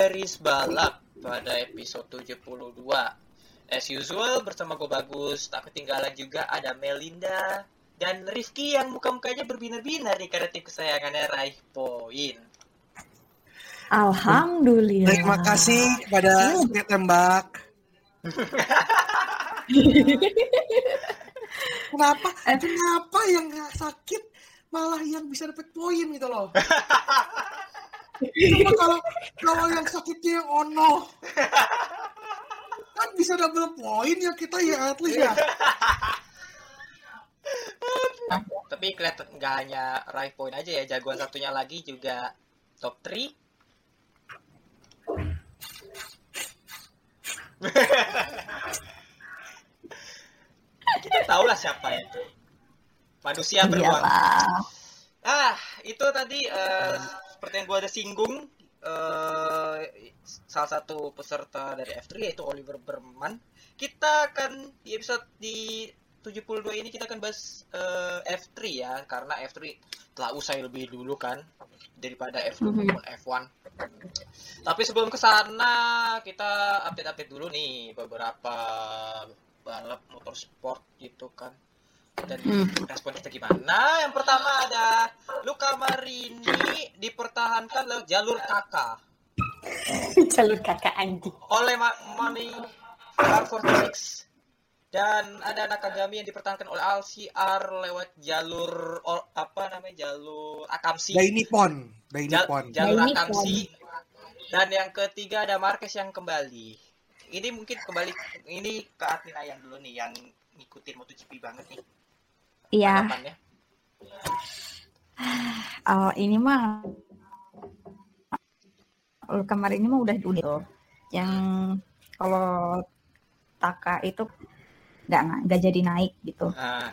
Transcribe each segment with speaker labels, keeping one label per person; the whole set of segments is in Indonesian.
Speaker 1: Garis balap pada episode 72 As usual bersama gue Bagus Tak ketinggalan juga ada Melinda Dan Rifki yang muka-mukanya berbinar-binar nih Karena tim kesayangannya raih poin
Speaker 2: Alhamdulillah.
Speaker 3: Terima kasih kepada setia tembak. kenapa? Kenapa yang sakit malah yang bisa dapat poin gitu loh? Coba kalau kalau yang sakitnya yang ono, kan bisa double poin ya kita ya at least ya.
Speaker 1: Tapi kelihatan nggak hanya raih poin aja ya Jagoan satunya lagi juga top 3 Kita tahu lah siapa itu Manusia beruang. Ah, itu tadi eh, seperti yang gue ada singgung eh, salah satu peserta dari F3 yaitu Oliver Berman. Kita akan di episode di 72 ini kita akan bahas eh, F3 ya karena F3 telah usai lebih dulu kan daripada F2
Speaker 2: Mhm.
Speaker 1: maupun F1. Tapi sebelum ke sana kita update-update dulu nih beberapa balap motorsport gitu kan dan
Speaker 2: Hmm.
Speaker 1: respon kita gimana? Yang pertama ada Luca Marini dipertahankan lewat jalur kakak
Speaker 2: Jalur kakak anjing.
Speaker 1: oleh Ma Mani R46 dan ada Nakagami yang dipertahankan oleh LCR lewat jalur o- apa namanya jalur Akamsi.
Speaker 3: Daini Pon, Daini
Speaker 1: Jal-
Speaker 3: Pon.
Speaker 1: jalur
Speaker 2: Daini
Speaker 1: Akamsi. Dan yang ketiga ada Marquez yang kembali. Ini mungkin kembali ini ke admin ayam dulu nih yang ngikutin MotoGP banget nih.
Speaker 2: Iya,
Speaker 1: tanggapannya.
Speaker 2: Oh, ini mah kemarin ini mah udah udah tuh. Yang kalau Taka itu nggak nggak jadi naik gitu.
Speaker 1: Nah.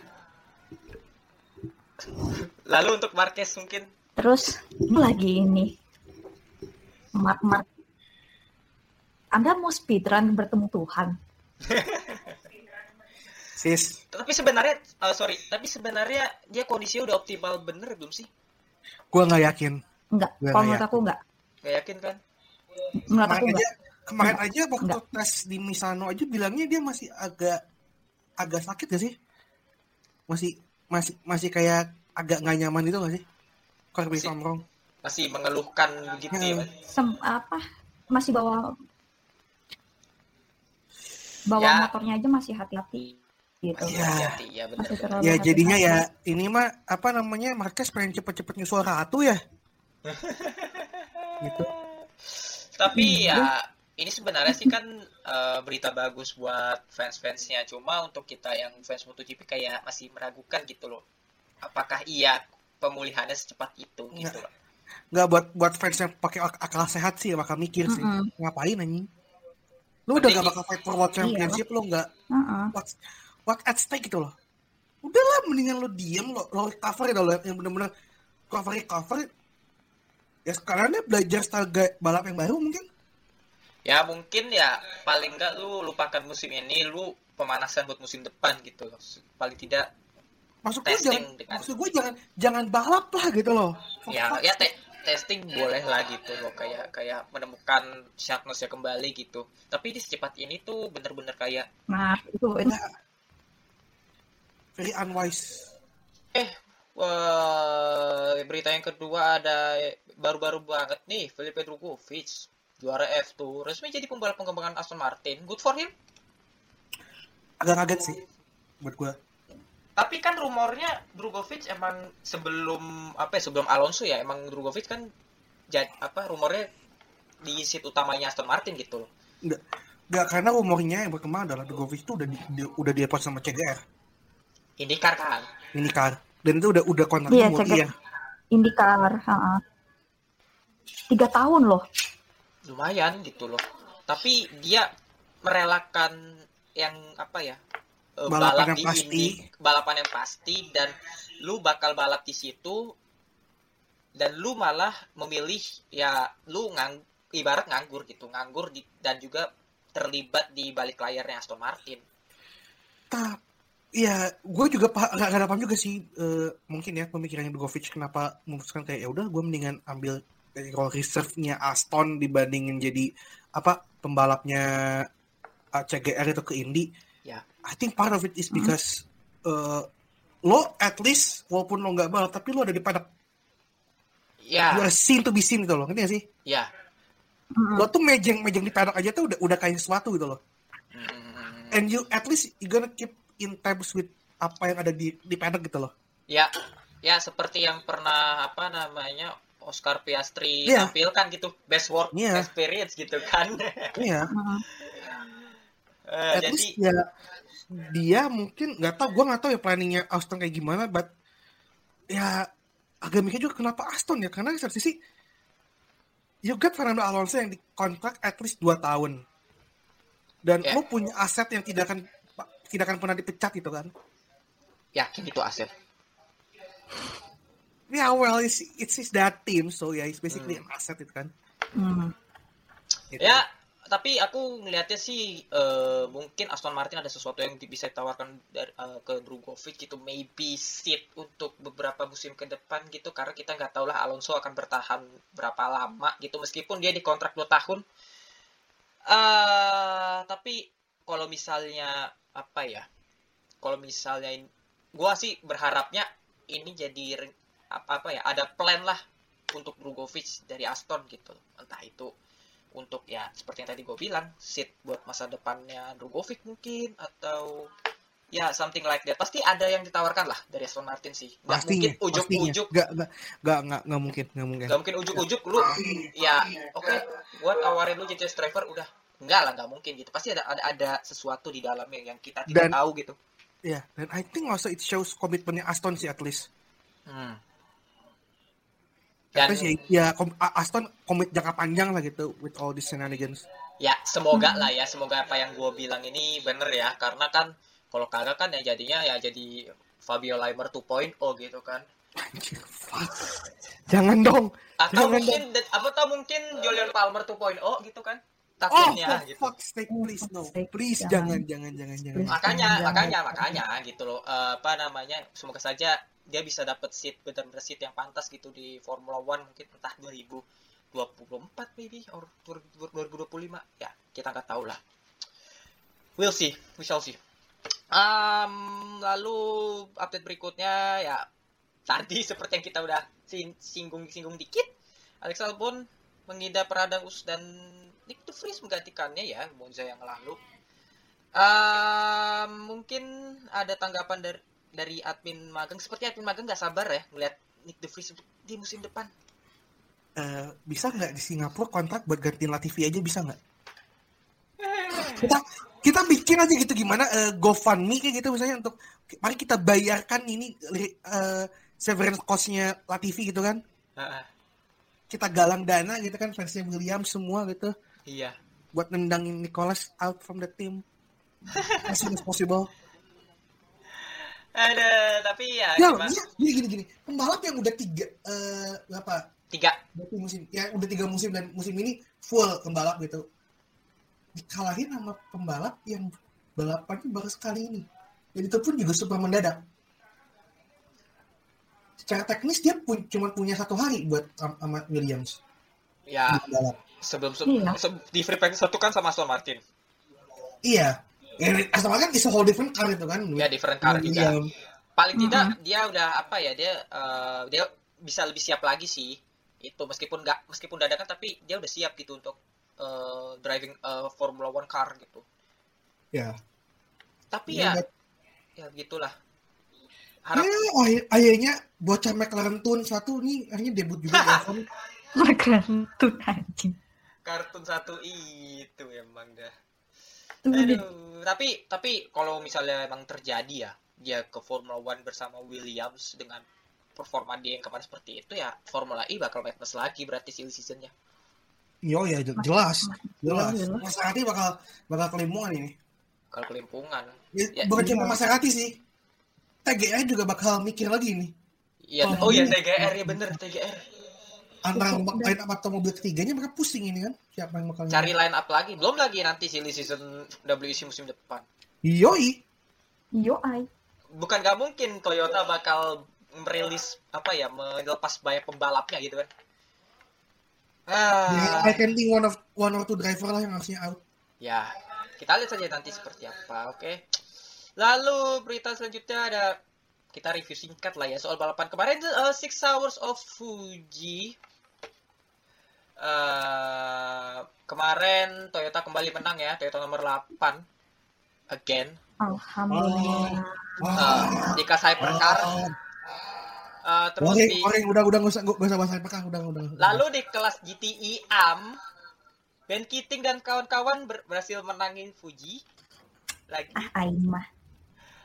Speaker 1: Lalu untuk Marquez mungkin
Speaker 2: Terus lagi ini Mark Mark Anda mau speedrun bertemu Tuhan?
Speaker 3: Sis,
Speaker 1: tapi sebenarnya eh, sorry, tapi sebenarnya dia kondisinya udah optimal bener belum sih?
Speaker 3: gua nggak yakin.
Speaker 2: Enggak,
Speaker 3: Gue
Speaker 2: kalau
Speaker 3: nggak
Speaker 2: menurut aku enggak.
Speaker 1: Gak yakin kan?
Speaker 2: Menurut aku
Speaker 3: Kemarin
Speaker 2: enggak.
Speaker 3: aja, kemarin aja waktu
Speaker 2: Enggak.
Speaker 3: tes di Misano aja bilangnya dia masih agak agak sakit gak sih? Masih masih masih kayak agak nggak nyaman gitu gak sih? Corby
Speaker 1: Masih-
Speaker 3: Somrong.
Speaker 1: Masih mengeluhkan begitu ya.
Speaker 3: Hmm.
Speaker 2: Sem- apa masih bawa bawa
Speaker 1: Ya.
Speaker 2: motornya aja masih hati-hati gitu.
Speaker 1: Masih
Speaker 3: Ya.
Speaker 1: hati-hati ya bener. Bener.
Speaker 2: terlalu
Speaker 3: Ya jadinya ya ini mah apa namanya Marquez pengen cepet-cepet nyusul ratu ya. gitu.
Speaker 1: Tapi
Speaker 2: Iya.
Speaker 1: ya ini sebenarnya sih kan eh, berita bagus buat fans-fansnya. Cuma untuk kita yang fans MotoGP kayak masih meragukan gitu loh. Apakah iya pemulihannya secepat itu gitu
Speaker 3: Nggak.
Speaker 1: loh.
Speaker 3: Nggak buat buat fans yang pakai ak- akal sehat sih bakal mikir sih.
Speaker 2: Mm-mm.
Speaker 3: Ngapain anjing? Lu udah
Speaker 1: Mending-
Speaker 3: gak bakal fight for world
Speaker 2: Iya.
Speaker 3: championship lu nggak
Speaker 2: Heeh.
Speaker 3: what what at stake gitu loh. Udahlah mendingan lu diem lo lo recover ya lo yang bener-bener cover recover. Ya sekarang dia belajar style balap yang baru mungkin.
Speaker 1: Ya mungkin ya paling enggak lu lupakan musim ini lu pemanasan buat musim depan gitu loh. Paling tidak
Speaker 3: Maksud gue
Speaker 1: Testing
Speaker 3: jangan,
Speaker 1: dengan-
Speaker 3: maksud gue jangan jangan balap lah gitu loh.
Speaker 1: Ya ya te- testing boleh lah gitu loh kayak kayak menemukan sharpness kembali gitu. Tapi di secepat ini tuh bener-bener kayak
Speaker 2: Nah, itu itu
Speaker 3: very unwise.
Speaker 1: eh wah, berita yang kedua ada baru-baru banget nih Felipe Drugovich juara F2 resmi jadi pembalap pengembangan Aston Martin. Good for him.
Speaker 3: Agak kaget sih buat gue.
Speaker 1: Tapi kan rumornya Drugovic emang sebelum apa ya, sebelum Alonso ya emang Drugovic kan jad, apa rumornya di seat utamanya Aston Martin gitu loh.
Speaker 3: Nggak, karena rumornya yang berkembang adalah Drogovic itu udah di, di- udah di sama CGR,
Speaker 1: IndyCar kan.
Speaker 3: ini car. Dan itu udah udah kontraknya
Speaker 2: Iya,
Speaker 3: multi
Speaker 2: CGR.
Speaker 3: ya.
Speaker 2: Indikar, ha-ha. tiga tahun loh.
Speaker 1: lumayan gitu loh tapi dia merelakan yang apa ya eh,
Speaker 3: Balapan
Speaker 1: balap
Speaker 3: yang
Speaker 1: di
Speaker 3: pasti.
Speaker 1: Indy, balapan yang pasti dan lu bakal balap di situ dan lu malah memilih ya lu ngang ibarat nganggur gitu nganggur di, dan juga terlibat di balik layarnya Aston Martin
Speaker 3: Tap, ya gue juga pa- nggak nggak ada paham juga sih eh, mungkin ya pemikirannya Drogovic kenapa memutuskan kayak ya udah gue mendingan ambil dari role reserve-nya Aston dibandingin jadi apa pembalapnya uh, CGR itu ke Indy.
Speaker 1: Ya.
Speaker 3: I think part of it is because eh, lo at least walaupun lo nggak balap tapi lo ada di paddock.
Speaker 1: ya
Speaker 3: You are seen to be seen gitu loh, ngerti gak sih?
Speaker 1: ya
Speaker 2: Mm-mm.
Speaker 3: Lo tuh mejeng-mejeng di paddock aja tuh udah udah kayak sesuatu gitu loh.
Speaker 1: Hmm,
Speaker 3: And you at least you gonna keep in tabs with apa yang ada di di paddock gitu loh.
Speaker 1: ya ya seperti yang pernah apa namanya Oscar Piastri
Speaker 3: Iya.
Speaker 1: tampilkan gitu best work
Speaker 3: Iya.
Speaker 1: experience gitu kan
Speaker 3: Iya.
Speaker 2: Mm-mm.
Speaker 1: Eh,
Speaker 3: at
Speaker 1: jadi
Speaker 3: least ya dia mungkin nggak tahu gue nggak tahu ya planningnya Aston kayak gimana but ya agak mikir juga kenapa Aston ya karena di satu sisi you got Fernando Alonso yang dikontrak at least 2 tahun dan
Speaker 1: Ya.
Speaker 3: lo punya aset yang tidak akan tidak akan pernah dipecat gitu kan?
Speaker 1: Yakin itu aset
Speaker 3: ya well it's, it's his that team so ya it's basically an asset itu kan.
Speaker 2: Hmm.
Speaker 3: Gitu.
Speaker 1: ya tapi aku ngelihatnya sih eh, mungkin Aston Martin ada sesuatu yang bisa ditawarkan dari, eh, ke Drugovic gitu. Maybe seat untuk beberapa musim ke depan gitu karena kita nggak tahu lah Alonso akan bertahan berapa lama gitu. Meskipun dia dikontrak 2 tahun. Eh tapi kalau misalnya apa ya kalau misalnya gua sih berharapnya ini jadi apa apa ya ada plan lah untuk Drugovic dari Aston gitu. Entah itu untuk ya seperti yang tadi gue bilang seat buat masa depannya Drugovic mungkin atau ya something like that. Pasti ada yang ditawarkan lah dari Aston Martin sih. Nggak mungkin
Speaker 3: pastinya pastinya.
Speaker 1: Ujuk-ujuk
Speaker 3: nggak nggak nggak nggak nggak mungkin nggak mungkin.
Speaker 1: Nggak mungkin ujuk-ujuk lu ya oke gua tawarin lu jadi driver udah enggak lah nggak mungkin gitu pasti ada ada, ada sesuatu di dalamnya yang kita tidak
Speaker 3: Dan-
Speaker 1: tahu gitu
Speaker 3: ya dan I think also it shows komitmennya Aston sih at least
Speaker 1: hmm. dan
Speaker 3: ya, ya kom- Aston komit jangka panjang lah gitu with all these shenanigans.
Speaker 1: ya semoga lah ya semoga apa yang gue bilang ini bener ya karena kan kalau kagak kan ya jadinya ya jadi Fabio Limer 2.0 gitu kan
Speaker 3: Anjir, fuck. Jangan dong.
Speaker 1: atau
Speaker 3: Jangan
Speaker 1: mungkin apa tau mungkin Julian Palmer 2.0 gitu kan takutnya
Speaker 3: for
Speaker 1: gitu
Speaker 3: fuck's sake, please no.
Speaker 2: Sake,
Speaker 3: Please
Speaker 2: jangan.
Speaker 3: jangan jangan jangan jangan.
Speaker 1: makanya
Speaker 2: Jangan.
Speaker 1: makanya makanya gitu loh Eh, apa namanya semoga saja dia bisa dapat seat benar-benar seat yang pantas gitu di Formula One mungkin entah 2024 maybe or 2025 ya kita nggak tahu lah we'll see we shall see Um, lalu update berikutnya ya tadi seperti yang kita udah sing- singgung-singgung dikit Alex Albon mengidap radang us dan Nick De Vries menggantikannya ya Monza yang lalu. Um, mungkin ada tanggapan dari dari admin magang. Seperti admin magang nggak sabar ya ngeliat Nick De Vries di musim depan?
Speaker 3: Eh, bisa nggak di Singapura kontrak buat gantiin Latifi aja bisa nggak? Kita kita bikin aja gitu gimana eh, GoFundMe kayak gitu misalnya untuk mari kita bayarkan ini eh, severance cost-nya Latifi gitu kan.
Speaker 1: Heeh,
Speaker 3: Kita galang dana gitu kan fansnya William semua gitu
Speaker 1: iya
Speaker 3: buat nendangin Nicholas out from the team as soon as possible.
Speaker 1: ada tapi ya
Speaker 3: Ya, gini gini gini. Pembalap yang udah tiga eh berapa?
Speaker 1: tiga
Speaker 3: Berarti musim ya udah tiga musim dan musim ini full pembalap gitu. Dikalahin sama pembalap yang balapannya baru sekali ini. Dan itu pun juga super mendadak. Secara teknis dia pun cuma punya satu hari buat am- sama Williams
Speaker 1: ya sebelum se-
Speaker 2: Iya.
Speaker 1: se- di free practice satu kan sama Aston Martin
Speaker 3: Iya. Ya, asal kan is a whole different car itu kan.
Speaker 1: ya different car juga
Speaker 3: Williams.
Speaker 1: paling tidak dia udah apa ya dia eh, dia bisa lebih siap lagi sih itu meskipun nggak meskipun dadakan tapi dia udah siap gitu untuk eh, driving eh, Formula One car gitu
Speaker 3: Ya.
Speaker 1: tapi ya
Speaker 3: but-
Speaker 1: ya begitulah harap
Speaker 3: Ya, ay- ayahnya bocah McLaren Tune satu nih akhirnya debut juga F1.
Speaker 2: Keren tuh anjing.
Speaker 1: kartun satu itu emang dah. Aduh, tapi tapi kalau misalnya emang terjadi ya dia ke Formula One bersama Williams dengan performa dia yang kemarin seperti itu ya Formula E bakal madness lagi berarti silly seasonnya.
Speaker 3: Yo ya je- jelas, jelas.
Speaker 2: jelas.
Speaker 3: Maserati bakal bakal kelimpungan ini.
Speaker 1: Kalau kelimpungan.
Speaker 3: Ya,
Speaker 1: Ya,
Speaker 3: bukan cuma
Speaker 2: iya.
Speaker 3: Maserati sih. TGR juga bakal mikir lagi nih.
Speaker 1: Iya,
Speaker 3: Oh,
Speaker 1: oh ya
Speaker 3: iya.
Speaker 1: TGR ya bener TGR.
Speaker 3: Antara line up atau mobil ketiganya mereka pusing ini kan. Siapa yang bakal
Speaker 1: Cari line up lagi. Belum lagi nanti silly season WEC musim depan.
Speaker 3: Yoi.
Speaker 2: Yo ai.
Speaker 1: Bukan gak mungkin Toyota bakal merilis apa ya melepas banyak pembalapnya gitu kan. Ah,
Speaker 3: I can think one of one or two driver lah yang harusnya out.
Speaker 1: ya kita lihat saja nanti seperti apa. Oke. Lalu berita selanjutnya ada kita review singkat lah ya soal balapan kemarin uh, Six Hours of Fuji. Eh, kemarin Toyota kembali menang ya, Toyota nomor 8 again.
Speaker 2: Alhamdulillah.
Speaker 1: Uh, di kelas hypercar. Uh, terus
Speaker 3: Oke,
Speaker 1: di
Speaker 3: oke, udah udah nggak usah nggak usah bahas hypercar, udah udah.
Speaker 1: lalu di kelas GTI AM Ben Keating dan kawan-kawan ber- berhasil menangin Fuji lagi.
Speaker 2: Ah, aing mah.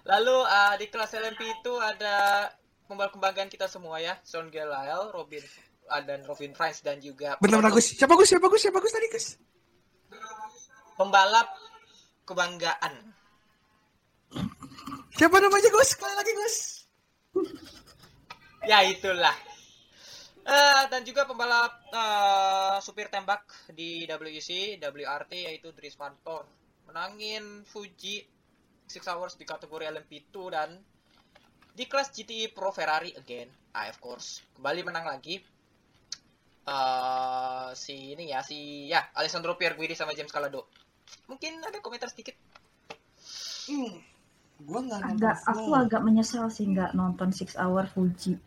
Speaker 1: Lalu uh, di kelas LMP itu ada pembalap kebanggaan kita semua ya, Sean Gelael, Robin uh, dan Robin Franz dan juga
Speaker 3: Benar benar Gus. Siapa Gus? Siapa Gus? Siapa Gus tadi Gus?
Speaker 1: pembalap kebanggaan.
Speaker 3: Siapa namanya Gus? Sekali lagi Gus.
Speaker 1: Ya itulah. Eh, dan juga pembalap eh, supir tembak di WEC, WRT yaitu Dries Van menangin Fuji Six Hours di kategori LMP2 dan di kelas GTI Pro Ferrari again, ah of course, kembali menang lagi. eh si ini ya si ya Alessandro Pierguidi sama James Calado. Mungkin ada komentar sedikit.
Speaker 3: Hmm. Gua nggak nonton
Speaker 2: Agak aku agak menyesal sih nggak nonton Six Hour Fuji.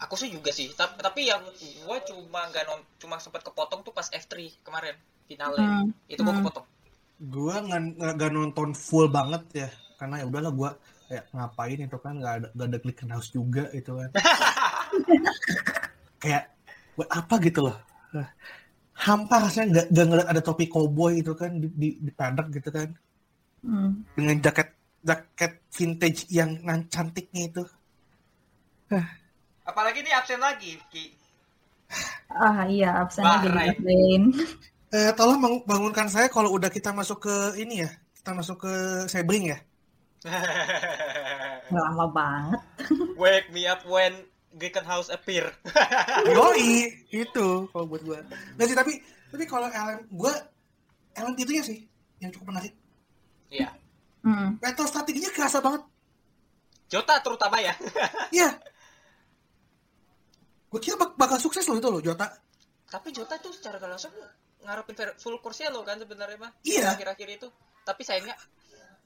Speaker 1: Aku sih juga sih, tapi, tapi yang gua cuma nggak cuma sempat kepotong tuh pas F3 kemarin finalnya.
Speaker 2: Hmm.
Speaker 1: Itu gua
Speaker 2: Hmm.
Speaker 1: kepotong.
Speaker 3: Gua nggak nonton full banget ya, karena ya udahlah gua kayak ngapain itu kan nggak ada nggak ada click house juga itu kan. kayak buat apa gitu loh. Hampa rasanya nggak nggak ngeliat ada topi cowboy itu kan di, di, di paddock gitu kan
Speaker 2: Hmm.
Speaker 3: dengan jaket jaket vintage yang nan cantiknya itu.
Speaker 1: Apalagi nih absen lagi, Ki.
Speaker 2: Ah iya, absennya jadi
Speaker 1: Bahrain.
Speaker 3: Eh, tolong bang- bangunkan saya kalau udah kita masuk ke ini ya, kita masuk ke Sebring ya.
Speaker 2: Lama banget.
Speaker 1: Wake me up when House appear.
Speaker 3: Yoi, itu kalau buat gua. Nggak sih, tapi tapi kalau LM gua LM itu ya sih yang cukup menarik.
Speaker 1: Iya.
Speaker 2: Hmm.
Speaker 3: Battle strateginya kerasa banget.
Speaker 1: Jota terutama ya.
Speaker 3: Iya. Gue kira bak- bakal sukses loh itu loh Jota.
Speaker 1: Tapi Jota tuh secara langsung ngarepin full course lo kan sebenarnya mah.
Speaker 3: Iya.
Speaker 1: Akhir-akhir itu. Tapi sayangnya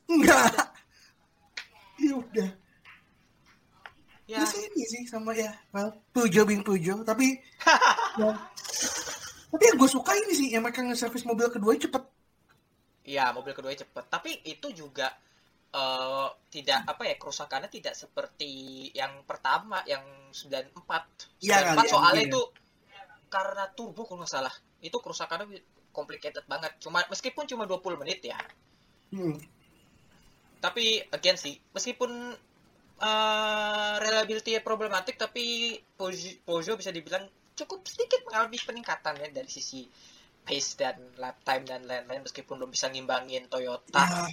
Speaker 3: Enggak. Ya udah.
Speaker 1: ya
Speaker 3: Terus ini sih sama ya, well, Pujo bing Pujo, tapi ya. tapi yang gue suka ini sih, yang mereka nge-service mobil kedua cepet.
Speaker 1: Iya, mobil kedua cepet. Tapi itu juga eh, tidak apa ya kerusakannya tidak seperti yang pertama yang 94.
Speaker 3: Iya,
Speaker 1: 94
Speaker 3: kali,
Speaker 1: soalnya
Speaker 3: iya.
Speaker 1: itu karena turbo kalau nggak salah. Itu kerusakannya complicated banget. Cuma meskipun cuma 20 menit ya.
Speaker 3: Hmm.
Speaker 1: Tapi again sih, meskipun eh reliability problematik tapi Peugeot bisa dibilang cukup sedikit mengalami peningkatan ya dari sisi pace dan lap time dan lain-lain meskipun belum bisa ngimbangin Toyota.
Speaker 3: Ya,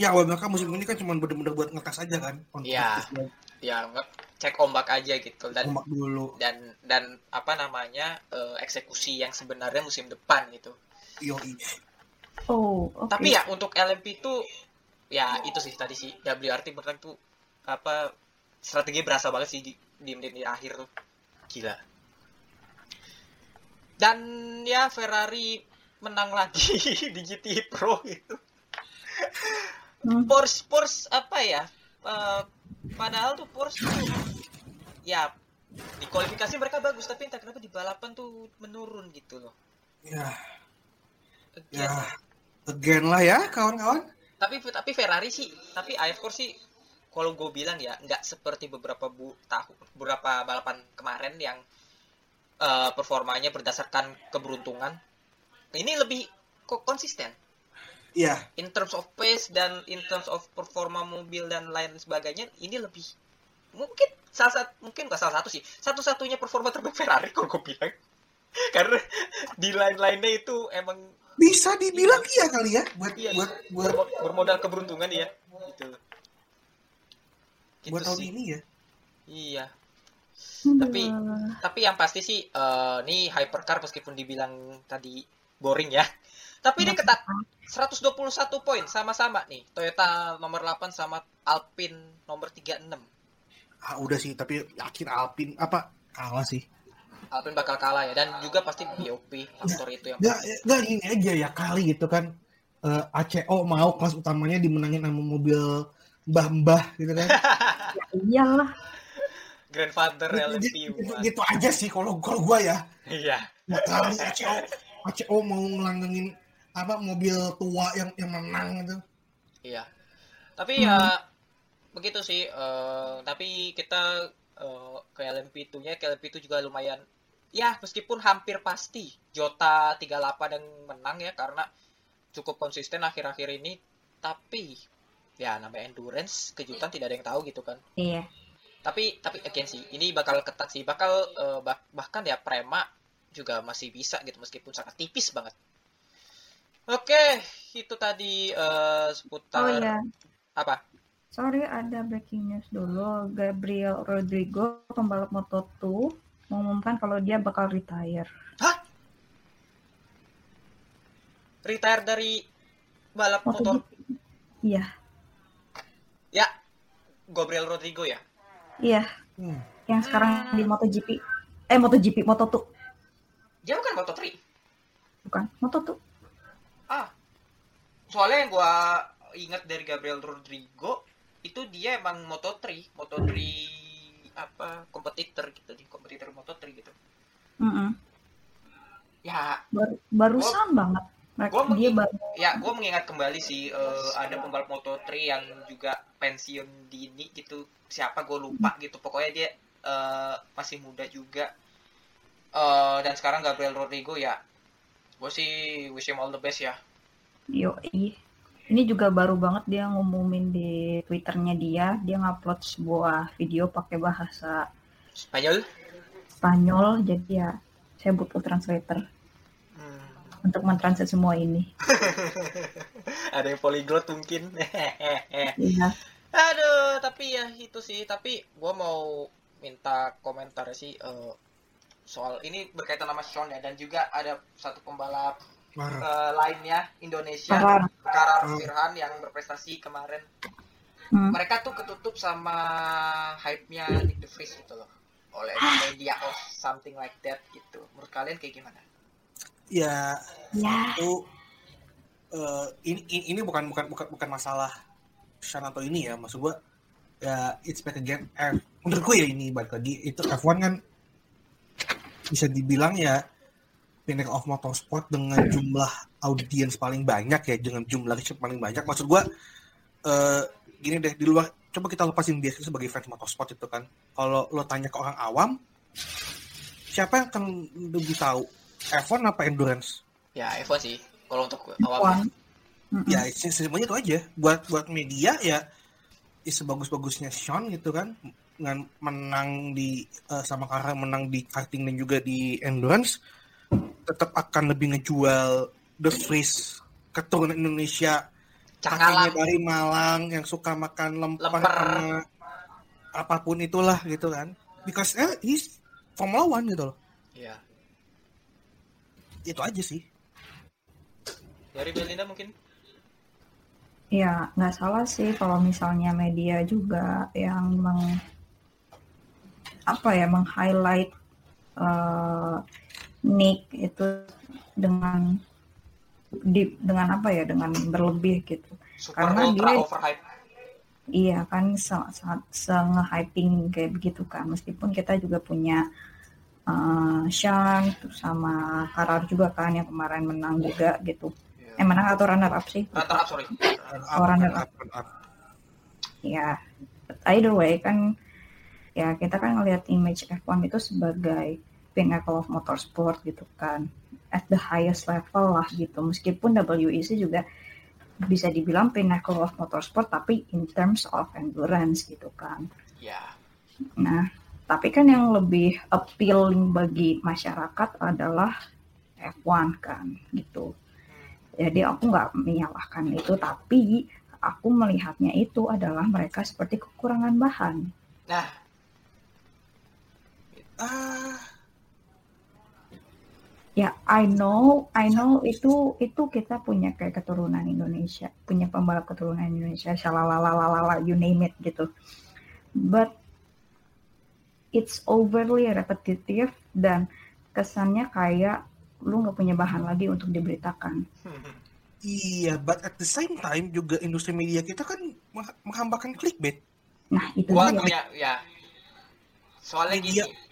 Speaker 3: ya awal mereka musim ini kan cuma bener-bener buat ngetes aja kan.
Speaker 1: Iya. ya nge- cek ombak aja gitu dan
Speaker 3: ombak dulu.
Speaker 1: dan dan apa namanya eh, eksekusi yang sebenarnya musim depan gitu
Speaker 3: Yoi.
Speaker 2: Oh, oke.
Speaker 1: tapi ya untuk LMP itu ya itu sih tadi sih WRT beneran tuh apa strategi berasa banget sih di, di menit akhir tuh gila dan ya Ferrari menang lagi di GT Pro gitu
Speaker 2: Hmm.
Speaker 1: Porsche Porsche apa ya eh, padahal tuh Porsche tuh ya di kualifikasi mereka bagus tapi entah kenapa di balapan tuh menurun gitu loh
Speaker 3: Ya,
Speaker 1: Again.
Speaker 3: ya. Again lah ya, kawan-kawan.
Speaker 1: tapi tapi Ferrari sih tapi of course sih kalau gue bilang ya nggak seperti beberapa bu tahu beberapa balapan kemarin yang eh, performanya berdasarkan keberuntungan ini lebih kok konsisten
Speaker 3: Iya,
Speaker 1: in terms of pace dan in terms of performa mobil dan lain sebagainya ini lebih mungkin salah satu mungkin nggak salah satu sih. Satu-satunya performa terbaik Ferrari kalau gue bilang. Karena di lain-lainnya itu emang
Speaker 3: bisa dibilang iya. kali ya buat
Speaker 1: Iya,
Speaker 3: buat buat
Speaker 1: bermo- bermodal keberuntungan ya gitu. Gitu
Speaker 3: buat tahun
Speaker 1: sih.
Speaker 3: ini ya.
Speaker 1: iya.
Speaker 2: Aduh.
Speaker 1: Tapi- tapi yang pasti sih eh ini hypercar meskipun dibilang tadi boring ya. Tapi ini ketat. 121 poin sama-sama nih. Toyota nomor 8 sama Alpine nomor 36
Speaker 3: Ah, udah sih, tapi yakin Alpine apa kalah sih.
Speaker 1: Alpine bakal kalah ya dan juga pasti BOP faktor itu yang
Speaker 3: Nggak, nggak gini aja ya kali gitu kan. Eh, ACO mau kelas utamanya dimenangin sama mobil mbah-mbah gitu kan.
Speaker 2: Ya iyalah.
Speaker 1: grandfather
Speaker 3: gitu,
Speaker 1: LMP
Speaker 3: gitu, gitu aja sih kalau kalau gua ya.
Speaker 1: iya
Speaker 3: Nggak kali ACO ACO mau ngelanggengin apa mobil tua yang yang menang gitu.
Speaker 1: iya tapi ya begitu sih eh, tapi kita eh, ke LMP2 nya ke LMP2 juga lumayan ya meskipun hampir pasti Jota 38 yang menang ya karena cukup konsisten akhir-akhir ini tapi ya namanya endurance kejutan tidak ada yang tahu gitu kan
Speaker 2: Iya.
Speaker 1: tapi tapi again sih ini bakal ketat sih bakal eh, bah- bahkan ya Prema juga masih bisa gitu meskipun sangat tipis banget oke itu tadi eh, seputar
Speaker 2: Oh iya.
Speaker 1: apa
Speaker 2: Sorry ada breaking news dulu. Gabriel Rodrigo pembalap Moto2 mengumumkan kalau dia bakal retire.
Speaker 1: retire dari balap motor
Speaker 2: MotoGP. Iya.
Speaker 1: ya Gabriel Rodrigo ya
Speaker 2: Iya.
Speaker 3: Hmm.
Speaker 2: Yang sekarang di MotoGP. Eh MotoGP, Moto2.
Speaker 1: dia bukan Moto3
Speaker 2: Bukan, Moto2.
Speaker 1: ah soalnya yang gua ingat dari Gabriel Rodrigo itu dia emang Moto3 Moto3 apa kompetitor gitu di kompetitor Moto3 gitu.
Speaker 2: Mm-mm.
Speaker 1: ya
Speaker 2: Bar- barusan banget. Mereka,
Speaker 1: gua
Speaker 2: dia baru
Speaker 1: ya gue mengingat kembali sih eh, ada pembalap Moto3 yang juga pensiun dini gitu. Siapa gue lupa gitu. Pokoknya dia eh, masih muda juga. Eh, dan sekarang Gabriel Rodrigo ya. Gue sih wish him all the best ya.
Speaker 2: Yoi. Ini juga baru banget dia ngumumin di Twitternya dia, dia ngupload sebuah video pakai bahasa
Speaker 1: Spanyol?
Speaker 2: Spanyol, jadi ya saya butuh translator
Speaker 1: Hmm,
Speaker 2: untuk mentranslate semua ini.
Speaker 1: ada yang polyglot mungkin.
Speaker 2: Iya.
Speaker 1: aduh tapi ya itu sih. Tapi gue mau minta komentar sih eh, soal ini berkaitan sama Sean ya. Dan juga ada satu pembalap Eh, lainnya Indonesia
Speaker 2: Karar.
Speaker 1: Karar. Firhan yang berprestasi kemarin
Speaker 2: Hmm.
Speaker 1: mereka tuh ketutup sama hype-nya Nick De Vries gitu loh oleh media or something like that gitu menurut kalian kayak gimana?
Speaker 3: Ya
Speaker 2: Ya.
Speaker 3: itu eh, ini ini ini bukan bukan bukan bukan masalah Sean atau ini ya maksud gua ya it's back again F menurut gue ya ini balik lagi itu F1 kan bisa dibilang ya pinnacle of motorsport dengan jumlah audiens paling banyak ya dengan jumlah riset paling banyak. Maksud gua eh, gini deh di luar coba kita lepasin dia sebagai fans motorsport itu kan. Kalau lo tanya ke orang awam siapa yang akan lebih tahu F1 apa endurance?
Speaker 1: Ya F1 sih kalau untuk
Speaker 2: F1.
Speaker 1: awal
Speaker 2: Mm-mm.
Speaker 3: ya se- semuanya itu aja. Buat buat media ya, ya sebagus-bagusnya Sean gitu kan. Dengan menang di eh, sama karena menang di karting dan juga di endurance tetap akan lebih ngejual The Freeze keturunan Indonesia.
Speaker 1: Cakalang
Speaker 3: dari Malang yang suka makan sama apa pun itulah gitu kan. Because eh he's Formula One gitu loh.
Speaker 1: Ya
Speaker 3: itu aja sih.
Speaker 1: Dari Belinda mungkin?
Speaker 2: Ya, nggak salah sih kalau misalnya media juga yang meng apa ya meng-highlight eh, Nick itu dengan di dengan apa ya dengan berlebih gitu.
Speaker 1: super
Speaker 2: Karena
Speaker 1: ultra
Speaker 2: dia-
Speaker 1: overhype
Speaker 2: Iya kan sangat sangat se-hyping kayak begitu kan. Meskipun kita juga punya eh Sean terus sama Karar juga kan yang kemarin menang juga gitu. Eh menang atau runner up sih?
Speaker 1: Runner up sorry
Speaker 2: Orang
Speaker 3: Up,
Speaker 2: up. ya either way kan ya kita kan ngelihat image F1 itu sebagai pinnacle of motorsport gitu kan. At the highest level lah gitu. Meskipun WEC juga bisa dibilang pinnacle of motorsport tapi in terms of endurance gitu kan.
Speaker 1: Ya.
Speaker 2: nah tapi kan yang lebih appealing bagi masyarakat adalah F1 kan gitu. Jadi aku nggak menyalahkan itu tapi aku melihatnya itu adalah mereka seperti kekurangan bahan.
Speaker 1: Nah,
Speaker 3: Ah,
Speaker 2: Ya, I know, I know itu itu kita punya kayak keturunan Indonesia, punya pembalap keturunan Indonesia, shalalalala, you name it gitu. But it's overly repetitive dan kesannya kayak lu nggak punya bahan lagi untuk diberitakan.
Speaker 3: iya, but at the same time juga industri media kita kan meng- menghambakan clickbait.
Speaker 2: Nah itu dia.
Speaker 1: punya ya. Soalnya
Speaker 3: Media.
Speaker 1: gini.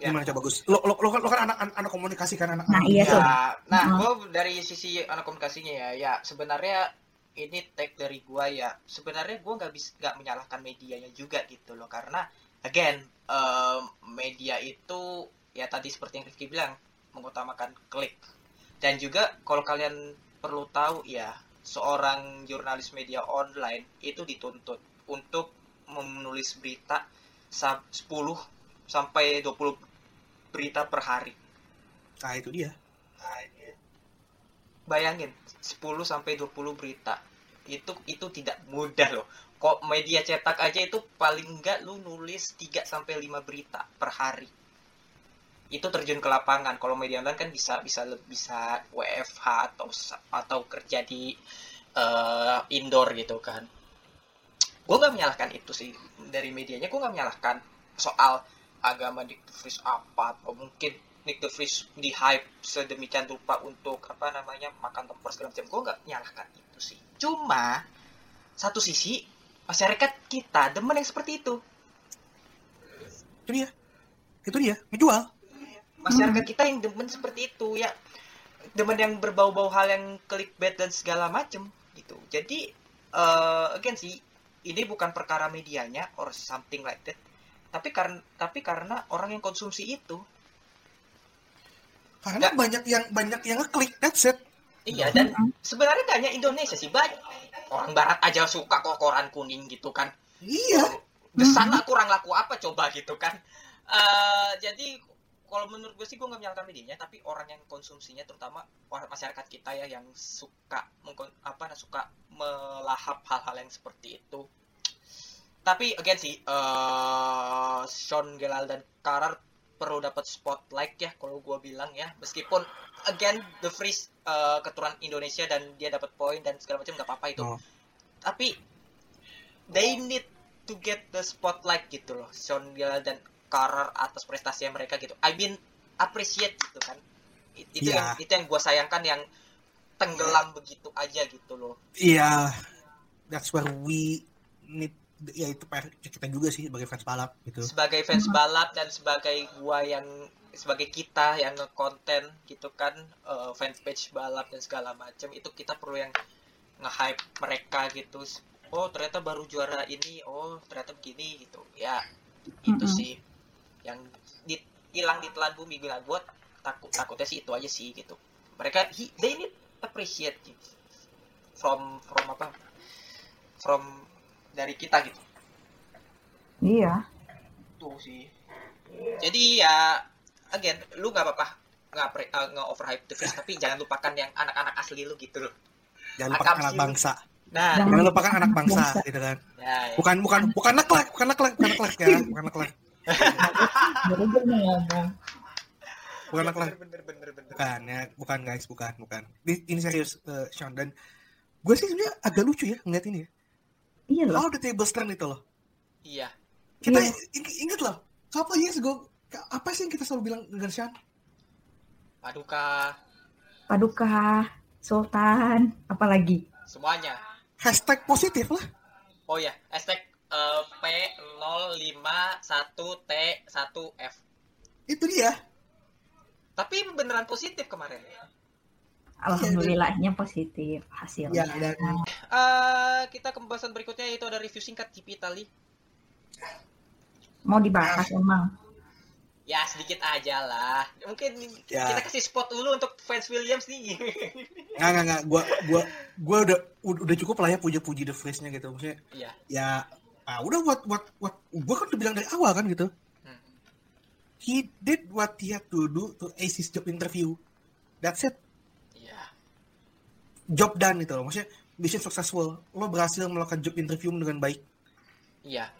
Speaker 1: Ya.
Speaker 3: Gimana coba Gus? Lo, lo, lo kan, lo kan anak, anak, anak komunikasi kan anak.
Speaker 2: Nah,
Speaker 3: anak
Speaker 2: iya tuh.
Speaker 1: Ya, nah,
Speaker 2: Hmm.
Speaker 1: gue dari sisi anak komunikasinya ya, ya sebenarnya ini tag dari gua ya. Sebenarnya gua nggak bisa nggak menyalahkan medianya juga gitu loh, karena again em, media itu ya tadi seperti yang Rifki bilang mengutamakan klik dan juga kalau kalian perlu tahu ya seorang jurnalis media online itu dituntut untuk menulis berita sa- 10 sampai 20 berita per hari.
Speaker 3: Nah, itu dia.
Speaker 1: bayangin 10 sampai 20 berita. Itu itu tidak mudah loh. Kok media cetak aja itu paling enggak lu nulis 3 sampai 5 berita per hari. Itu terjun ke lapangan. Kalau media online kan bisa bisa bisa WFH atau atau kerja di eh, indoor gitu kan. Gue nggak menyalahkan itu sih dari medianya. Gue nggak menyalahkan soal agama Nick de Vries apa atau mungkin Nick de Vries di hype sedemikian rupa untuk apa namanya makan tempur segala macam. Gue nggak menyalahkan itu sih. Cuma satu sisi masyarakat kita demen yang seperti itu.
Speaker 3: Itu dia. Itu dia. Menjual.
Speaker 1: masyarakat kita yang demen seperti itu ya. Demen yang berbau-bau hal yang clickbait dan segala macem gitu. Jadi eh again sih ini bukan perkara medianya or something like that tapi karena tapi karena orang yang konsumsi itu
Speaker 3: Karena
Speaker 1: Nggak.
Speaker 3: banyak yang banyak yang ngeklik. That's it.
Speaker 1: iya dan sebenarnya gak hanya Indonesia sih banyak orang Barat aja suka kok koran kuning gitu kan
Speaker 3: Iya.
Speaker 1: di sana kurang laku apa coba gitu kan Eh jadi kalau menurut gue sih gue nggak menyalahkan medianya tapi orang yang konsumsinya terutama masyarakat kita ya yang suka mengkon- apa suka melahap hal-hal yang seperti itu tapi again sih eh Sean Gelal dan Karar perlu dapat spotlight ya kalau gue bilang ya meskipun again The Freeze eh, keturunan Indonesia dan dia dapat poin dan segala macam nggak apa-apa itu
Speaker 3: Oh.
Speaker 1: tapi they need to get the spotlight gitu loh Sean Gilal dan Karar atas prestasi mereka gitu I mean appreciate gitu kan It- itu
Speaker 3: Iya.
Speaker 1: yang itu yang gue sayangkan yang tenggelam begitu aja gitu loh
Speaker 3: Iya. That's where we need ya itu PR kita juga sih sebagai fans balap gitu.
Speaker 1: sebagai fans balap dan sebagai gua yang sebagai kita yang ngekonten gitu kan eh, fanpage balap dan segala macam itu kita perlu yang nge-hype mereka gitu oh ternyata baru juara ini oh ternyata begini gitu ya itu
Speaker 2: Mm-mm.
Speaker 1: sih yang di- hilang di telan bumi gue buat takut takutnya sih itu aja sih gitu mereka he- they need appreciate gitu. from from apa from dari kita gitu
Speaker 2: Iya.
Speaker 1: tuh sih jadi ya again lu nggak apa-apa nggak pre- uh, nggak overhype The tapi jangan lupakan yang anak-anak asli lu gitu loh
Speaker 3: Jangan lupakan anak bangsa.
Speaker 1: nah
Speaker 2: Jangan
Speaker 3: Jangan lupakan anak bangsa
Speaker 2: bangsa.
Speaker 3: gitu kan.
Speaker 1: ya, ya.
Speaker 3: Bukan bukan bukan neklek, bukan neklek, bukan neklek ya, bukan neklek. Bukan neklek.
Speaker 1: bener bener bener
Speaker 3: Bukan ya, bukan guys, bukan, bukan. Ini, ini serius eh, Sean dan gue sih sebenarnya agak lucu ya ngeliat ini ya.
Speaker 2: Iya loh.
Speaker 3: How the tables turn itu loh.
Speaker 1: iya
Speaker 3: Kita
Speaker 2: Iya.
Speaker 3: ing- inget loh, couple years ago, apa sih yang kita selalu bilang dengan Sean?
Speaker 1: paduka
Speaker 2: Paduka, Sultan, apalagi.
Speaker 1: semuanya
Speaker 3: Hashtag positif lah.
Speaker 1: oh ya hashtag eh, P051T1F
Speaker 3: Itu dia.
Speaker 1: tapi beneran positif kemarin
Speaker 2: Alhamdulillahnya positif hasilnya.
Speaker 3: Ya, dan
Speaker 1: Eh, kita ke pembahasan berikutnya yaitu ada review singkat GP Italy
Speaker 2: Mau dibahas emang.
Speaker 1: Ya sedikit aja lah. Mungkin
Speaker 3: Ya.
Speaker 1: kita kasih spot dulu untuk fans Williams nih.
Speaker 3: Nggak, nggak, nggak. Gua, gua, gua udah, udah cukup lah ya puji-puji The Freeze-nya gitu. Maksudnya,
Speaker 1: Iya.
Speaker 3: ya, ah, udah what, what, what, gua kan udah bilang dari awal kan gitu.
Speaker 1: Hmm.
Speaker 3: He did what he had to do to ace his job interview. That's it.
Speaker 1: Iya.
Speaker 3: Job done gitu loh. Maksudnya, mission successful. Lo berhasil melakukan job interview dengan baik.
Speaker 1: Iya.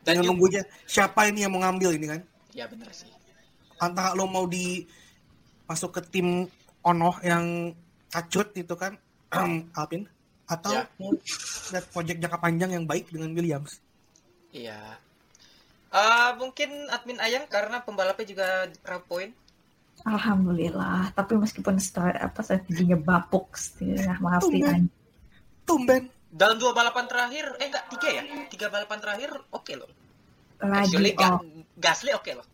Speaker 1: Dan
Speaker 3: Dengan
Speaker 1: juga,
Speaker 3: nunggu aja siapa ini yang mau ngambil ini kan.
Speaker 1: ya bener sih.
Speaker 3: Antara lo mau di masuk ke tim Ono yang kacut itu kan Alpin atau
Speaker 1: Ya.
Speaker 3: mau lihat project jangka panjang yang baik dengan Williams.
Speaker 1: Iya. Eh mungkin admin Ayang karena pembalapnya juga raw point.
Speaker 2: Alhamdulillah. Tapi meskipun start, apa strateginya bapuk, setengah maaf
Speaker 3: Tumben. Tumben.
Speaker 1: Dalam dua balapan terakhir, eh enggak tiga ya? Tiga balapan terakhir oke loh.
Speaker 2: lagi
Speaker 1: Actually Ga-
Speaker 2: oh,
Speaker 1: Gasly oke loh.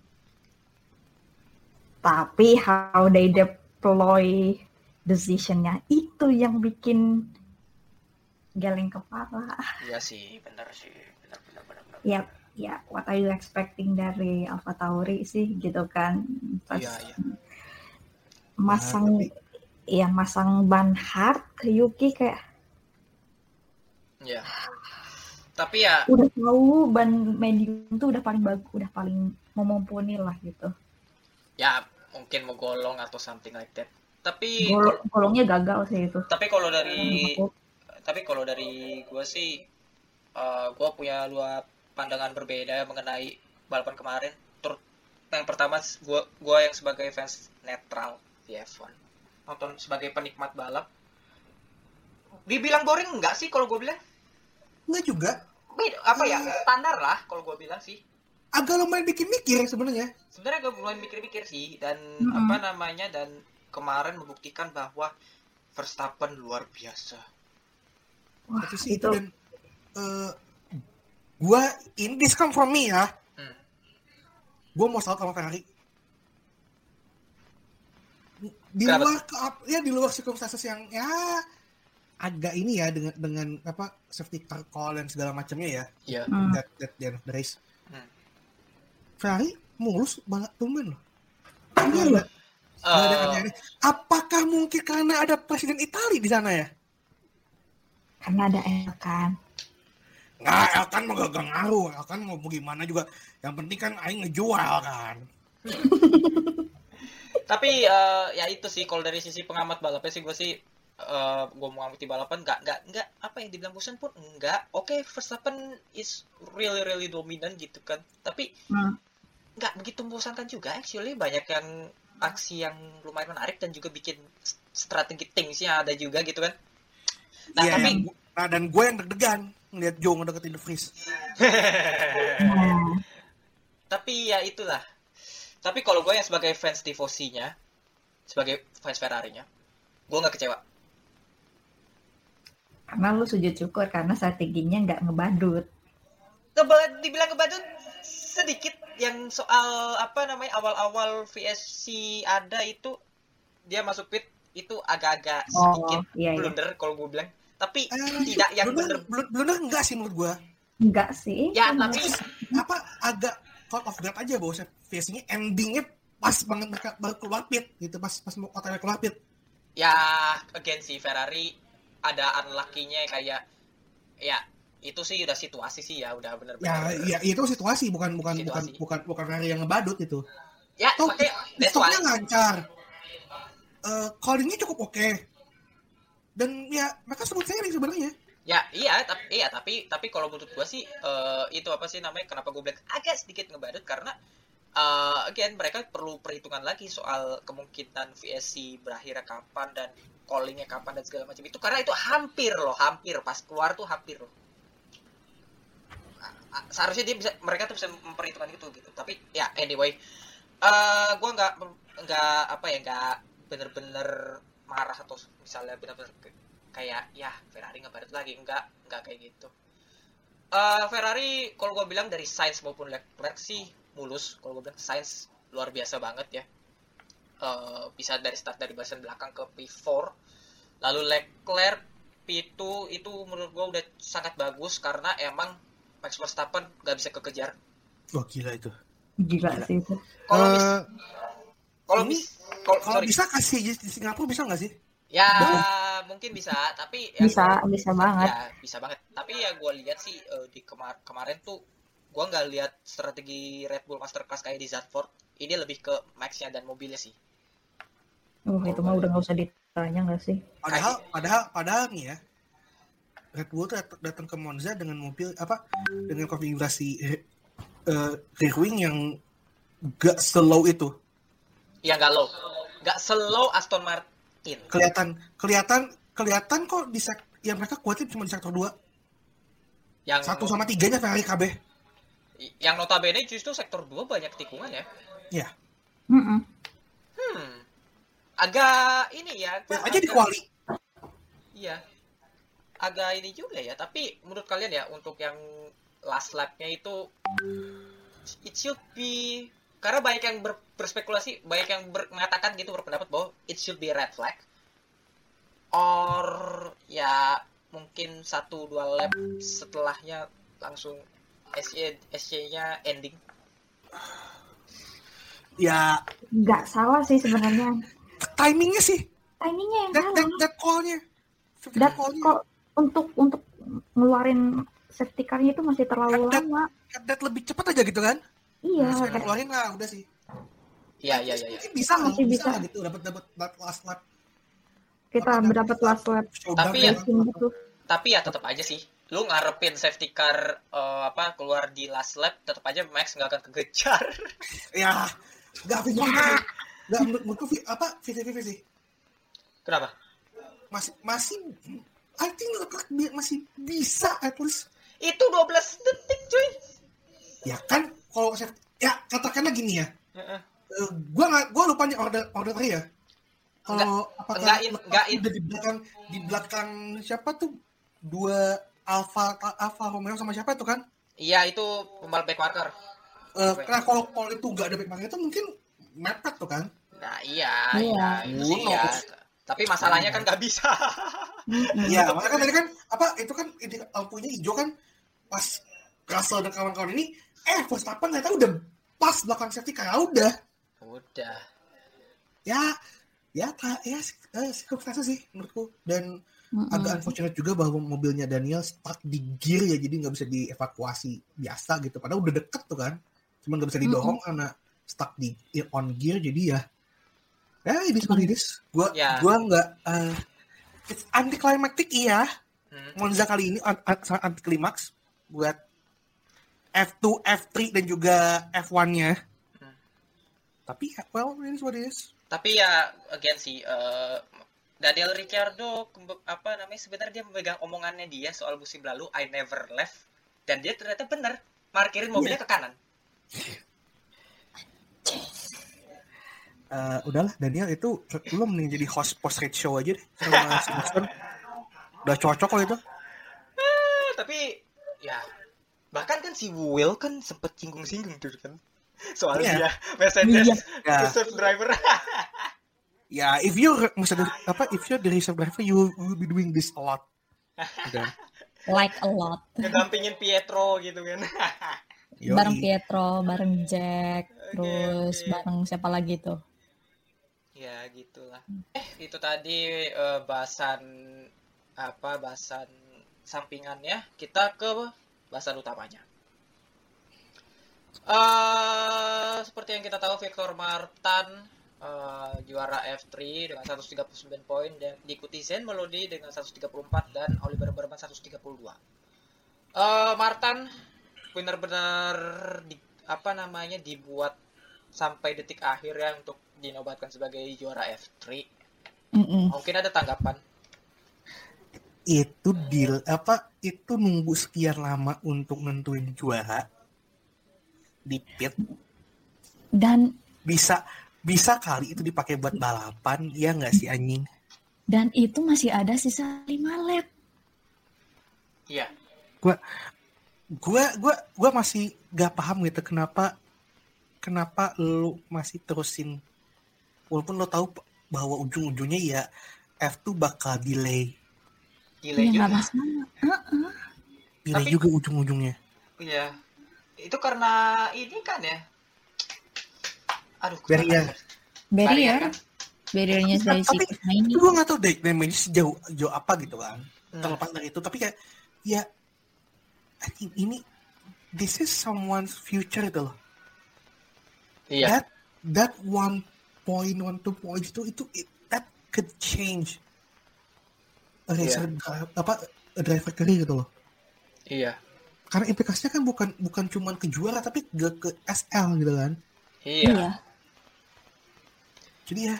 Speaker 2: tapi how they deploy decisionnya itu yang bikin geleng kepala.
Speaker 1: Iya sih, bener sih. Bener bener bener. bener.
Speaker 2: Ya, ya, what are you expecting dari Alpha Tauri sih gitu kan? Pas
Speaker 1: Iya, iya.
Speaker 2: masang,
Speaker 3: Nah,
Speaker 2: ya masang ban hard ke Yuki kayak
Speaker 1: Iya. Tapi ya
Speaker 2: udah tahu ban medium tuh udah paling bagus, udah paling memumpuni lah gitu.
Speaker 1: ya mungkin mau golong atau something like that. Tapi
Speaker 2: Gol golongnya gagal sih itu.
Speaker 1: tapi kalau dari tapi kalau dari gue sih eh gue punya dua pandangan berbeda mengenai balapan kemarin. Tur yang pertama gue gua yang sebagai fans netral di F1 nonton sebagai penikmat balap. Dibilang boring enggak sih kalau gue bilang?
Speaker 3: Enggak juga.
Speaker 1: Beda, apa ya? Standar lah kalau gue bilang sih.
Speaker 3: Agak lumayan bikin mikir sebenarnya.
Speaker 1: sebenarnya gue mulai mikir-mikir sih dan
Speaker 2: Mm-mm.
Speaker 1: apa namanya dan kemarin membuktikan bahwa Verstappen luar biasa.
Speaker 2: Wah,
Speaker 3: Itu sih
Speaker 2: itu.
Speaker 3: dan eh, gua in this come from me ya.
Speaker 1: Hmm.
Speaker 3: Gua mau salut sama Ferrari. Di
Speaker 1: Kenapa?
Speaker 3: luar ke, ya di luar circumstances yang ya agak ini ya dengan dengan apa safety car call dan segala macamnya ya
Speaker 1: Iya.
Speaker 2: Hmm.
Speaker 3: that that the end of the race.
Speaker 1: Hmm.
Speaker 3: Ferrari mulus banget tumben loh.
Speaker 2: Iya
Speaker 3: Nggak
Speaker 2: loh.
Speaker 3: ada- nggak ada
Speaker 1: Eh,
Speaker 3: aneh-aneh. Apakah mungkin karena ada presiden Itali di sana ya?
Speaker 2: karena ada El kan.
Speaker 3: Nggak, Elkan mau gak ngaruh. Elkan mau gimana juga. Yang penting kan Aing ngejual kan.
Speaker 1: tapi eh, ya itu sih kalau dari sisi pengamat balapnya sih gue sih eh gue mau ngamati balapan nggak nggak nggak apa yang dibilang bosan pun enggak oke Verstappen is really really dominant gitu kan tapi
Speaker 2: Hmm.
Speaker 1: nggak begitu membosankan juga actually banyak yang aksi yang lumayan menarik dan juga bikin strategi thingsnya ada juga gitu kan nah
Speaker 3: Iya,
Speaker 1: tapi
Speaker 3: yang nah, dan gue yang deg-degan ngeliat Joe ngedeketin The Freeze.
Speaker 1: Tapi ya itulah tapi kalau gue yang sebagai fans tifosinya sebagai fans Ferrari-nya gue nggak kecewa
Speaker 2: karena lu sujud syukur karena strateginya nggak ngebadut.
Speaker 1: Keba- dibilang kebadut sedikit yang soal apa namanya awal-awal VSC ada itu dia masuk pit itu agak-agak
Speaker 2: Oh,
Speaker 1: sedikit
Speaker 2: iya, iya.
Speaker 1: blunder kalau gue bilang tapi
Speaker 3: Eh,
Speaker 1: tidak yang
Speaker 3: blunder, blunder enggak sih menurut gue.
Speaker 2: Enggak sih.
Speaker 1: ya tapi
Speaker 3: Apa agak caught off guard aja bahwa VSC-nya endingnya pas banget mereka baru keluar pit gitu pas pas mau otw keluar pit.
Speaker 1: ya again si Ferrari ada unlucky-nya kayak ya itu sih udah situasi sih ya udah
Speaker 3: Ya,
Speaker 1: bener-bener
Speaker 3: ya itu situasi bukan bukan bukan
Speaker 1: Situasi.
Speaker 3: bukan bukan Ferrari yang ngebadut itu.
Speaker 1: ya why
Speaker 3: stopnya lancar. Eh callingnya cukup oke. Dan ya mereka sebut sailing sebenarnya.
Speaker 1: Ya iya tapi iya tapi tapi kalau menurut gua sih eh, itu apa sih namanya kenapa gue bilang agak sedikit ngebadut karena eh, again mereka perlu perhitungan lagi soal kemungkinan VSC berakhirnya kapan dan callingnya kapan dan segala macam itu karena itu hampir loh hampir pas keluar tuh hampir loh seharusnya dia bisa mereka tuh bisa memperhitungkan itu gitu tapi ya anyway eh gua nggak nggak apa ya nggak bener-bener marah atau misalnya bener-bener ke- kayak ya Ferrari ngebadut lagi enggak enggak kayak gitu Eh Ferrari kalau gue bilang dari Sainz maupun Leclerc sih mulus kalau gue bilang Sainz luar biasa banget ya Eh bisa dari start dari barisan belakang ke P4 lalu Leclerc P2 itu menurut gue udah sangat bagus karena emang Max Verstappen nggak bisa kekejar
Speaker 3: Wah gila itu.
Speaker 2: Gila
Speaker 3: Gila.
Speaker 2: sih itu.
Speaker 1: Kalau
Speaker 3: Eh,
Speaker 1: kalau bis- kalau
Speaker 3: bisa kasih di Singapura bisa nggak sih?
Speaker 1: Ya,
Speaker 3: Boleh.
Speaker 1: mungkin bisa, tapi yang
Speaker 2: Bisa,
Speaker 1: gua-
Speaker 2: bisa banget.
Speaker 1: Ya, bisa banget. Tapi ya gue lihat sih eh, di kemar kemarin tuh gue nggak lihat strategi Red Bull Masterclass kayak di Zandvoort. Ini lebih ke Max-nya dan mobilnya sih.
Speaker 2: Oh, itu mah udah nggak usah ditanya nggak sih?
Speaker 3: Padahal, padahal, padahal nih ya, Red Bull tuh dat- datang ke Monza dengan mobil apa? Dengan konfigurasi eh, eh, rear wing yang gak slow itu.
Speaker 1: Ya nggak low, nggak slow Aston Martin.
Speaker 3: Kelihatan, kelihatan, kelihatan kok di sek yang mereka kuatin cuma di sektor 2
Speaker 1: Yang
Speaker 3: satu sama tiganya Ferrari KB.
Speaker 1: yang notabene justru sektor 2 banyak tikungan ya.
Speaker 3: Ya,
Speaker 2: Mm-mm.
Speaker 1: Hmm. Agak ini ya. gua
Speaker 3: aja di kuali.
Speaker 1: Iya. Agak ini juga ya, tapi menurut kalian ya untuk yang last lap-nya itu it should be karena banyak yang ber- berspekulasi, banyak yang ber- mengatakan gitu berpendapat bahwa it should be red flag or ya mungkin satu dua lap setelahnya langsung SC SC-nya ending.
Speaker 3: Ya,
Speaker 2: Nggak salah sih sebenarnya.
Speaker 3: timingnya sih.
Speaker 2: Timingnya yang
Speaker 3: That,
Speaker 2: salah.
Speaker 3: that, that call-nya.
Speaker 2: Dan
Speaker 3: call-nya.
Speaker 2: kok untuk untuk ngeluarin safety itu masih terlalu
Speaker 3: That-
Speaker 2: lama.
Speaker 3: That lebih cepat aja gitu kan?
Speaker 2: Iya,
Speaker 3: Sekali
Speaker 2: kayak-
Speaker 3: keluarin lah, udah sih.
Speaker 1: Iya iya iya. iya.
Speaker 3: Mungkin bisa,
Speaker 2: Masih
Speaker 3: bisa,
Speaker 2: bisa.
Speaker 3: lah gitu dapat dapat dapat last lap.
Speaker 2: kita
Speaker 3: Dapat-
Speaker 2: berdapat last lap
Speaker 1: Tapi
Speaker 3: ya.
Speaker 2: racing gitu.
Speaker 1: Tapi ya tetap aja sih, lu ngarepin safety car eh, apa keluar di last lap, tetap aja Max nggak akan kegejar.
Speaker 3: Ya, nggak sih. Nggak menurut menurutku apa fifty fifty sih.
Speaker 1: Kenapa?
Speaker 3: Masih masih I think Leclerc masih bisa at least.
Speaker 1: Itu 12 detik, cuy.
Speaker 3: Ya kan kalau saya ya katakanlah gini ya.
Speaker 1: Heeh.
Speaker 3: Eh, gua nggak gua lupa nih order order ya. Kalau apakah
Speaker 1: enggak enggak
Speaker 3: di belakang di belakang siapa tuh dua Alfa Alfa Romeo sama siapa tuh kan?
Speaker 1: Iya, itu pembalap back marker.
Speaker 3: Eh, nah kalau kalau itu nggak ada backmarket itu mungkin mepet tuh kan?
Speaker 1: Nah, iya,
Speaker 2: Iya.
Speaker 1: iya, ya.
Speaker 3: knows?
Speaker 1: Tapi masalahnya kan nggak bisa.
Speaker 3: Iya, makanya kan tadi kan apa itu kan ini lampunya hijau kan pas Russell dan kawan-kawan ini eh Verstappen ternyata udah pas belakang safety car udah
Speaker 1: Udah.
Speaker 3: ya ya ta- ya eh, circumstance sih menurutku dan
Speaker 2: Mm-mm.
Speaker 3: agak unfortunate juga bahwa mobilnya Daniel stuck di gear ya jadi nggak bisa dievakuasi biasa gitu padahal udah deket tuh kan cuman nggak bisa didorong karena stuck di on gear jadi ya ya ini seperti ini gua
Speaker 1: Ya.
Speaker 3: gua nggak eh, it's anticlimactic iya
Speaker 1: Hmm.
Speaker 3: Monza kali ini an- an- sangat anti klimaks buat F2, F3 dan juga F1-nya.
Speaker 1: Hmm.
Speaker 3: Tapi well, ini what it is.
Speaker 1: Tapi ya again sih eh, Daniel Ricciardo apa namanya sebenarnya dia memegang omongannya dia soal musim lalu I never left dan dia ternyata benar parkirin mobilnya ke kanan.
Speaker 3: Eh, udahlah Daniel itu belum nih jadi host post race show aja deh sama Silverstone. Udah cocok kok itu.
Speaker 1: Eh, tapi ya bahkan kan si Will kan sempet singgung-singgung tuh kan soal
Speaker 3: Iya.
Speaker 1: dia Mercedes
Speaker 2: Iya.
Speaker 3: Ya,
Speaker 1: reserve driver.
Speaker 3: ya if you misalnya apa if you're the reserve driver you will be doing this a lot.
Speaker 4: Like a lot
Speaker 1: Ngedampingin Pietro gitu kan.
Speaker 3: Yoi.
Speaker 4: bareng Pietro bareng Jack terus
Speaker 1: oke.
Speaker 4: bareng siapa lagi tuh
Speaker 1: ya gitulah. Eh itu tadi eh, bahasan apa bahasan sampingannya. Kita ke bahasan utamanya. eh seperti yang kita tahu Victor Martin eh, juara F3 dengan 139 poin dan diikuti Zen Melody dengan 134 dan Oliver Berman 132. Eh Martin benar-benar di, apa namanya dibuat sampai detik akhir ya untuk dinobatkan sebagai juara F3.
Speaker 4: Mm-mm.
Speaker 1: Mungkin ada tanggapan.
Speaker 3: Itu deal apa itu nunggu sekian lama untuk nentuin juara? Di pit
Speaker 4: dan
Speaker 3: bisa bisa kali itu dipakai buat balapan ya nggak sih anjing?
Speaker 4: Dan itu masih ada sisa 5 lap.
Speaker 1: Iya.
Speaker 3: gua gua gua masih gak paham gitu kenapa kenapa lu masih terusin. Walaupun lo tahu bahwa ujung-ujungnya ya F2 bakal delay
Speaker 1: Gila
Speaker 4: ya
Speaker 1: juga.
Speaker 4: masalah
Speaker 3: delay
Speaker 1: Tapi-
Speaker 3: juga ujung-ujungnya
Speaker 1: Iya. Itu karena ini kan ya. Aduh,
Speaker 3: Barrier.
Speaker 4: Barrier,
Speaker 1: kan?
Speaker 4: barriernya dari si ini.
Speaker 3: gue gak tau deh damage sejauh jauh apa gitu kan
Speaker 1: Hmm.
Speaker 3: terlepas dari itu tapi kayak ya I think ini this is someone's future itu loh
Speaker 1: Iya.
Speaker 3: that that one point one two points itu itu it- that could change racer dri- apa a driver career gitu loh
Speaker 1: Iya.
Speaker 3: karena implikasinya kan bukan bukan cuman ke juara tapi ke ke SL gitu kan
Speaker 1: Iya.
Speaker 3: jadi ya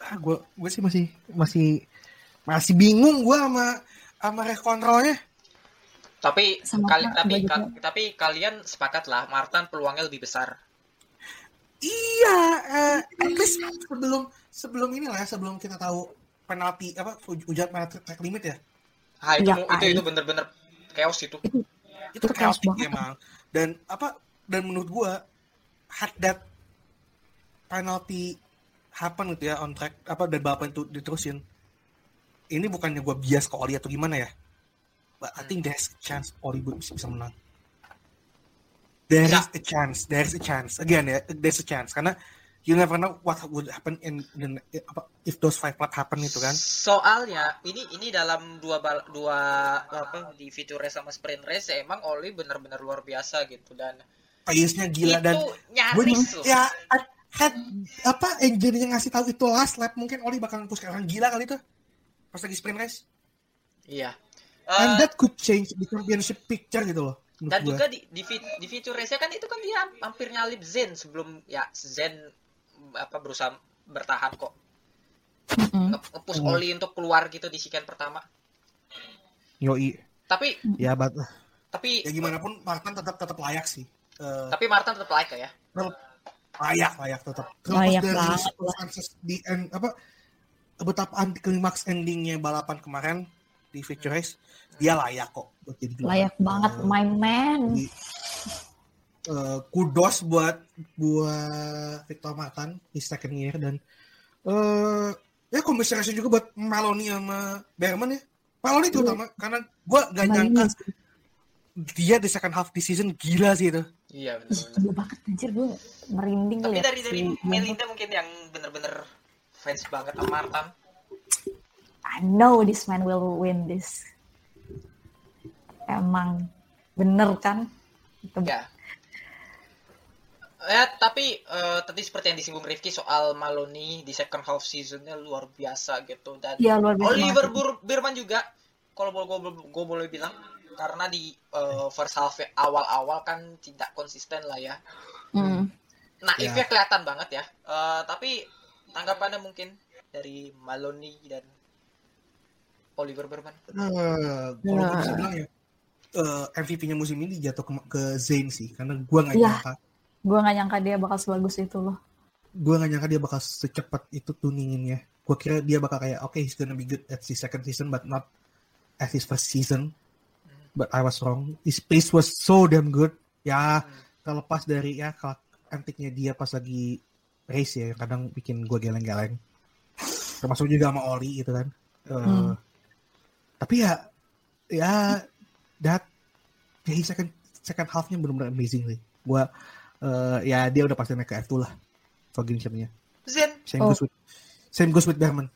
Speaker 3: ah, gue gue sih masih masih masih bingung gue sama sama race controlnya
Speaker 1: Tapi
Speaker 4: Sama
Speaker 1: kali, tapi
Speaker 4: gua juga.
Speaker 1: ka- tapi kalian sepakat lah Martin peluangnya lebih besar.
Speaker 3: Iya, eh, at least sebelum sebelum ini lah, ya, sebelum kita tahu penalti apa uj- ujian penalti track limit ya,
Speaker 1: Ah itu
Speaker 4: Iya,
Speaker 1: itu
Speaker 4: Ai.
Speaker 1: itu bener-bener chaos itu.
Speaker 3: itu
Speaker 4: Itu chaos banget.
Speaker 3: emang. Dan apa dan menurut gua had that penalty happen gitu ya on track apa dan balapan itu diterusin. Ini bukannya gua bias ke Oli atau gimana ya? But I think there's a chance Oli bisa, bisa menang. There
Speaker 1: Bisa.
Speaker 3: is a chance, there is a chance. Again ya, there's a chance karena you never know what would happen in, in apa if those five lap happen itu kan.
Speaker 1: Soalnya ini ini dalam dua bal- dua apa di fitur race sama sprint race emang Oli bener-bener luar biasa gitu dan
Speaker 3: Pace-nya gila
Speaker 1: itu
Speaker 3: dan
Speaker 1: nyaris loh.
Speaker 3: ya had apa engine yang ngasih tahu itu last lap mungkin Oli bakal push orang gila kali itu pas lagi sprint race
Speaker 1: Iya.
Speaker 3: and
Speaker 1: Eh,
Speaker 3: that could change the championship picture gitu loh
Speaker 1: dan juga di di, di fitur race kan itu kan dia hampir nyalip Zen sebelum ya Zen apa berusaha bertahan kok
Speaker 4: Mm-mm.
Speaker 1: nge- nge-push
Speaker 3: Hmm.
Speaker 1: Oli untuk keluar gitu di sekian pertama.
Speaker 3: Yoi.
Speaker 1: Tapi
Speaker 3: ya but
Speaker 1: tapi
Speaker 3: ya gimana pun Martin tetap tetap layak sih Eh,
Speaker 1: tapi Martin tetap like ya.
Speaker 3: layak layak tetap
Speaker 4: Layak
Speaker 3: dari
Speaker 4: banget
Speaker 3: di end apa betapa anti klimaks endingnya balapan kemarin di feature race dia layak kok buat jadi.
Speaker 4: Layak banget,
Speaker 3: Eh,
Speaker 4: my man.
Speaker 3: Jadi, eh, kudos buat buat Victor Martin di second year dan eh ya commiseration juga buat Maloney sama Berman ya. Maloney terutama karena gua gak nyangka dia di second half di season gila sih itu.
Speaker 1: Iya benar.
Speaker 4: gila banget anjir gue merinding
Speaker 1: Tapi
Speaker 4: liat
Speaker 1: dari dari
Speaker 4: si-
Speaker 1: Melinda mungkin yang bener-bener fans banget sama Martin.
Speaker 4: I know this man will win this. Emang bener kan? Itu
Speaker 1: Ya. Ya, tapi eh, tadi seperti yang disinggung Rifki soal Maloney di second half seasonnya luar biasa gitu dan
Speaker 4: Iya luar biasa.
Speaker 1: Oliver. Bur- Birman juga kalau gue gue boleh bilang karena di eh, first half awal-awal kan tidak konsisten lah ya.
Speaker 4: Hmm.
Speaker 1: Naifnya
Speaker 3: Ya.
Speaker 1: kelihatan banget ya. Eh, tapi tanggapannya mungkin dari Maloney dan Oliver Birman.
Speaker 3: Eh, kalau gue bisa bilang ya eh, MVP-nya musim ini jatuh ke, ke Zayn sih karena gua nggak
Speaker 4: Iya.
Speaker 3: nyangka
Speaker 4: Gue gak nyangka dia bakal sebagus itu loh.
Speaker 3: gue gak nyangka dia bakal secepat itu tuninginnya. Gue kira dia bakal kayak oke he's gonna be good at his second season but not at his first season. But I was wrong. His pace was so damn good. Ya terlepas dari ya antiknya dia pas lagi race ya kadang bikin gue geleng-geleng. Termasuk juga sama Oli gitu kan.
Speaker 4: Hmm.
Speaker 3: Tapi ya ya that ya second second halfnya benar-benar amazing sih. Gue eh, ya dia udah pasti naik ke F2 lah. Cognitionnya.
Speaker 1: Zen,
Speaker 3: Same
Speaker 4: Oh.
Speaker 3: goes with same goes with Berman.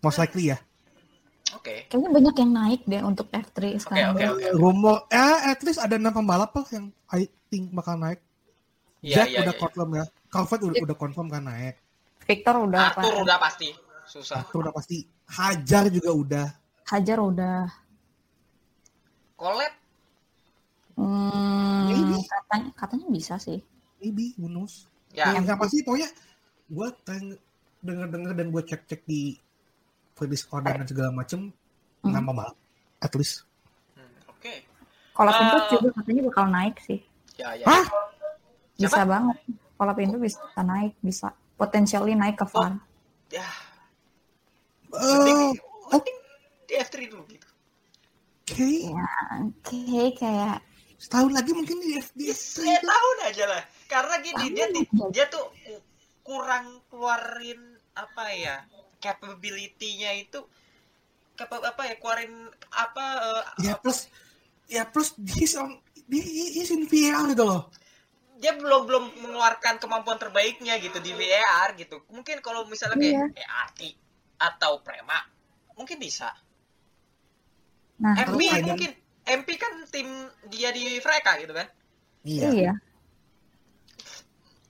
Speaker 3: Most likely ya.
Speaker 1: oke.
Speaker 4: Kayaknya banyak yang naik deh untuk F3 sekarang.
Speaker 1: oke, oke.
Speaker 3: Rumor eh at least ada enam pembalap lah yang I think bakal naik.
Speaker 1: Iya,
Speaker 3: Jack
Speaker 1: iya,
Speaker 3: udah
Speaker 1: iya.
Speaker 3: confirm ya. Calvert udah, udah confirm kan naik.
Speaker 4: Victor udah apa?
Speaker 1: Arthur udah pasti susah.
Speaker 3: Itu udah pasti. Hajar juga udah.
Speaker 4: Hajar udah.
Speaker 1: Colette
Speaker 4: Hmm, katanya, katanya bisa sih.
Speaker 3: Maybe, who knows.
Speaker 1: ya
Speaker 3: Yang pasti pokoknya gue denger-denger dan gue cek-cek di Discord dan segala macem
Speaker 4: Hmm.
Speaker 3: enam pembalap. At least.
Speaker 1: Hmm, oke.
Speaker 4: Kalau
Speaker 1: Eh,
Speaker 4: pintu juga katanya bakal naik sih.
Speaker 1: Ya ya.
Speaker 3: Hah?
Speaker 4: Bisa banget. Kalau pintu bisa naik, bisa potentially naik ke.
Speaker 1: Ya,
Speaker 3: Eh,
Speaker 1: mending,
Speaker 3: oke.
Speaker 1: mending di F3 dulu gitu.
Speaker 4: Ya, Oke, kayak
Speaker 3: Setahun lagi mungkin di FD.
Speaker 1: Ya tahun aja lah. Karena gini dia dia tuh ku- kurang keluarin apa ya capability-nya itu apa ya keluarin apa eh,
Speaker 3: Ya plus ya plus he's on he- he's in VR gitu loh.
Speaker 1: dia belum belum mengeluarkan kemampuan terbaiknya gitu di VAR gitu. Mungkin kalau misalnya kayak ERT atau Prema mungkin bisa.
Speaker 4: Nah,
Speaker 3: Kalau
Speaker 1: mungkin MP kan tim dia di Freka gitu kan.
Speaker 3: Iya.
Speaker 4: iya.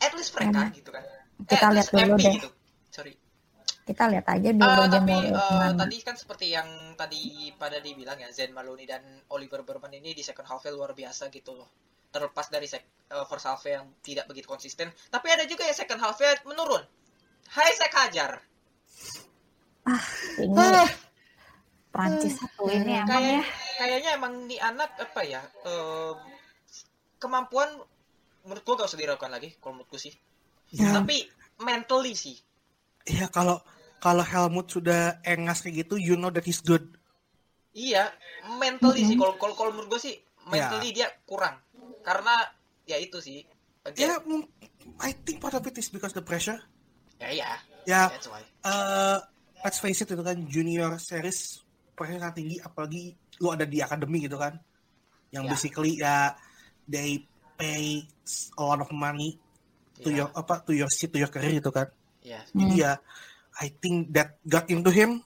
Speaker 1: At least Freka gitu kan.
Speaker 4: Kita
Speaker 1: at
Speaker 4: lihat
Speaker 1: least
Speaker 4: dulu
Speaker 1: MP
Speaker 4: deh.
Speaker 1: gitu. Sorry.
Speaker 4: Kita lihat aja dulu
Speaker 1: Ah,
Speaker 4: dia
Speaker 1: tapi eh,
Speaker 4: ke mana.
Speaker 1: tadi kan seperti yang tadi pada dibilang ya Zen Maloney dan Oliver Berman ini di second half luar biasa gitu loh. Terlepas dari sek, eh, first half yang tidak begitu konsisten, tapi ada juga yang second half menurun. Hai Sek Hajar.
Speaker 4: Ini Prancis satu ini emang
Speaker 1: Kayak
Speaker 4: ya.
Speaker 1: kayaknya emang nih anak apa ya? eh, kemampuan menurut gua gak usah diragukan lagi kalau menurut gua sih.
Speaker 3: Ya,
Speaker 1: Tapi mentally sih.
Speaker 3: ya kalau kalau Helmut sudah engas kayak gitu, you know that he's good.
Speaker 1: Iya, mentally sih
Speaker 4: Mhm.
Speaker 1: kalau kalau kalau menurut gue sih mentally dia kurang. Karena ya itu sih.
Speaker 3: Ya, mung- I think part of it is because the pressure.
Speaker 1: ya iya,
Speaker 3: Ya,
Speaker 1: that's why.
Speaker 3: eh let's face it itu kan junior series pressure sangat tinggi, apalagi lu ada di akademi gitu kan, yang
Speaker 1: Ya.
Speaker 3: basically ya they pay a lot of money to
Speaker 1: Iya,
Speaker 3: your apa to your seat to your career gitu kan.
Speaker 1: iya.
Speaker 3: Jadi ya, I think that got into him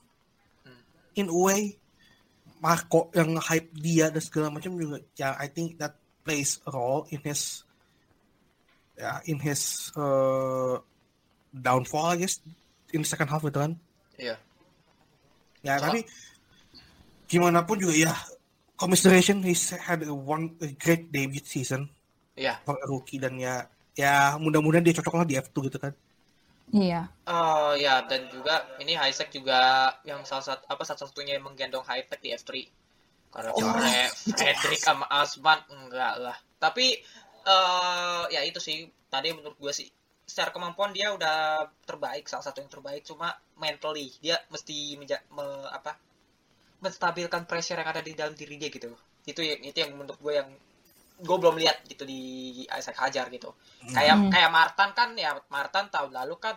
Speaker 1: Hmm.
Speaker 3: in a way. Marco yang hype dia dan segala macam juga, ya I think that plays a role in his ya in his uh, downfall I guess in the second half gitu kan.
Speaker 1: Iya.
Speaker 3: Ya
Speaker 1: So-
Speaker 3: tapi gimana pun juga ya commiseration he's had a one a great debut season
Speaker 1: Iya.
Speaker 3: for a rookie dan ya ya mudah-mudahan dia cocok lah di F2 gitu kan.
Speaker 4: Iya.
Speaker 1: Oh ya dan juga ini Highsec juga yang salah satu apa satu-satunya yang menggendong high tech di F3. Karena
Speaker 3: Oh,
Speaker 1: Fre- Frederick sama Asman enggak lah. Tapi eh ya itu sih tadi menurut gue sih secara kemampuan dia udah terbaik salah satu yang terbaik cuma mentally dia mesti menja me- apa menstabilkan pressure yang ada di dalam diri dia gitu. Itu itu yang menurut gue yang gue belum lihat gitu di Isaac Hajar gitu. Kayak
Speaker 4: Hmm.
Speaker 1: kayak Martan kan ya Martan tahun lalu kan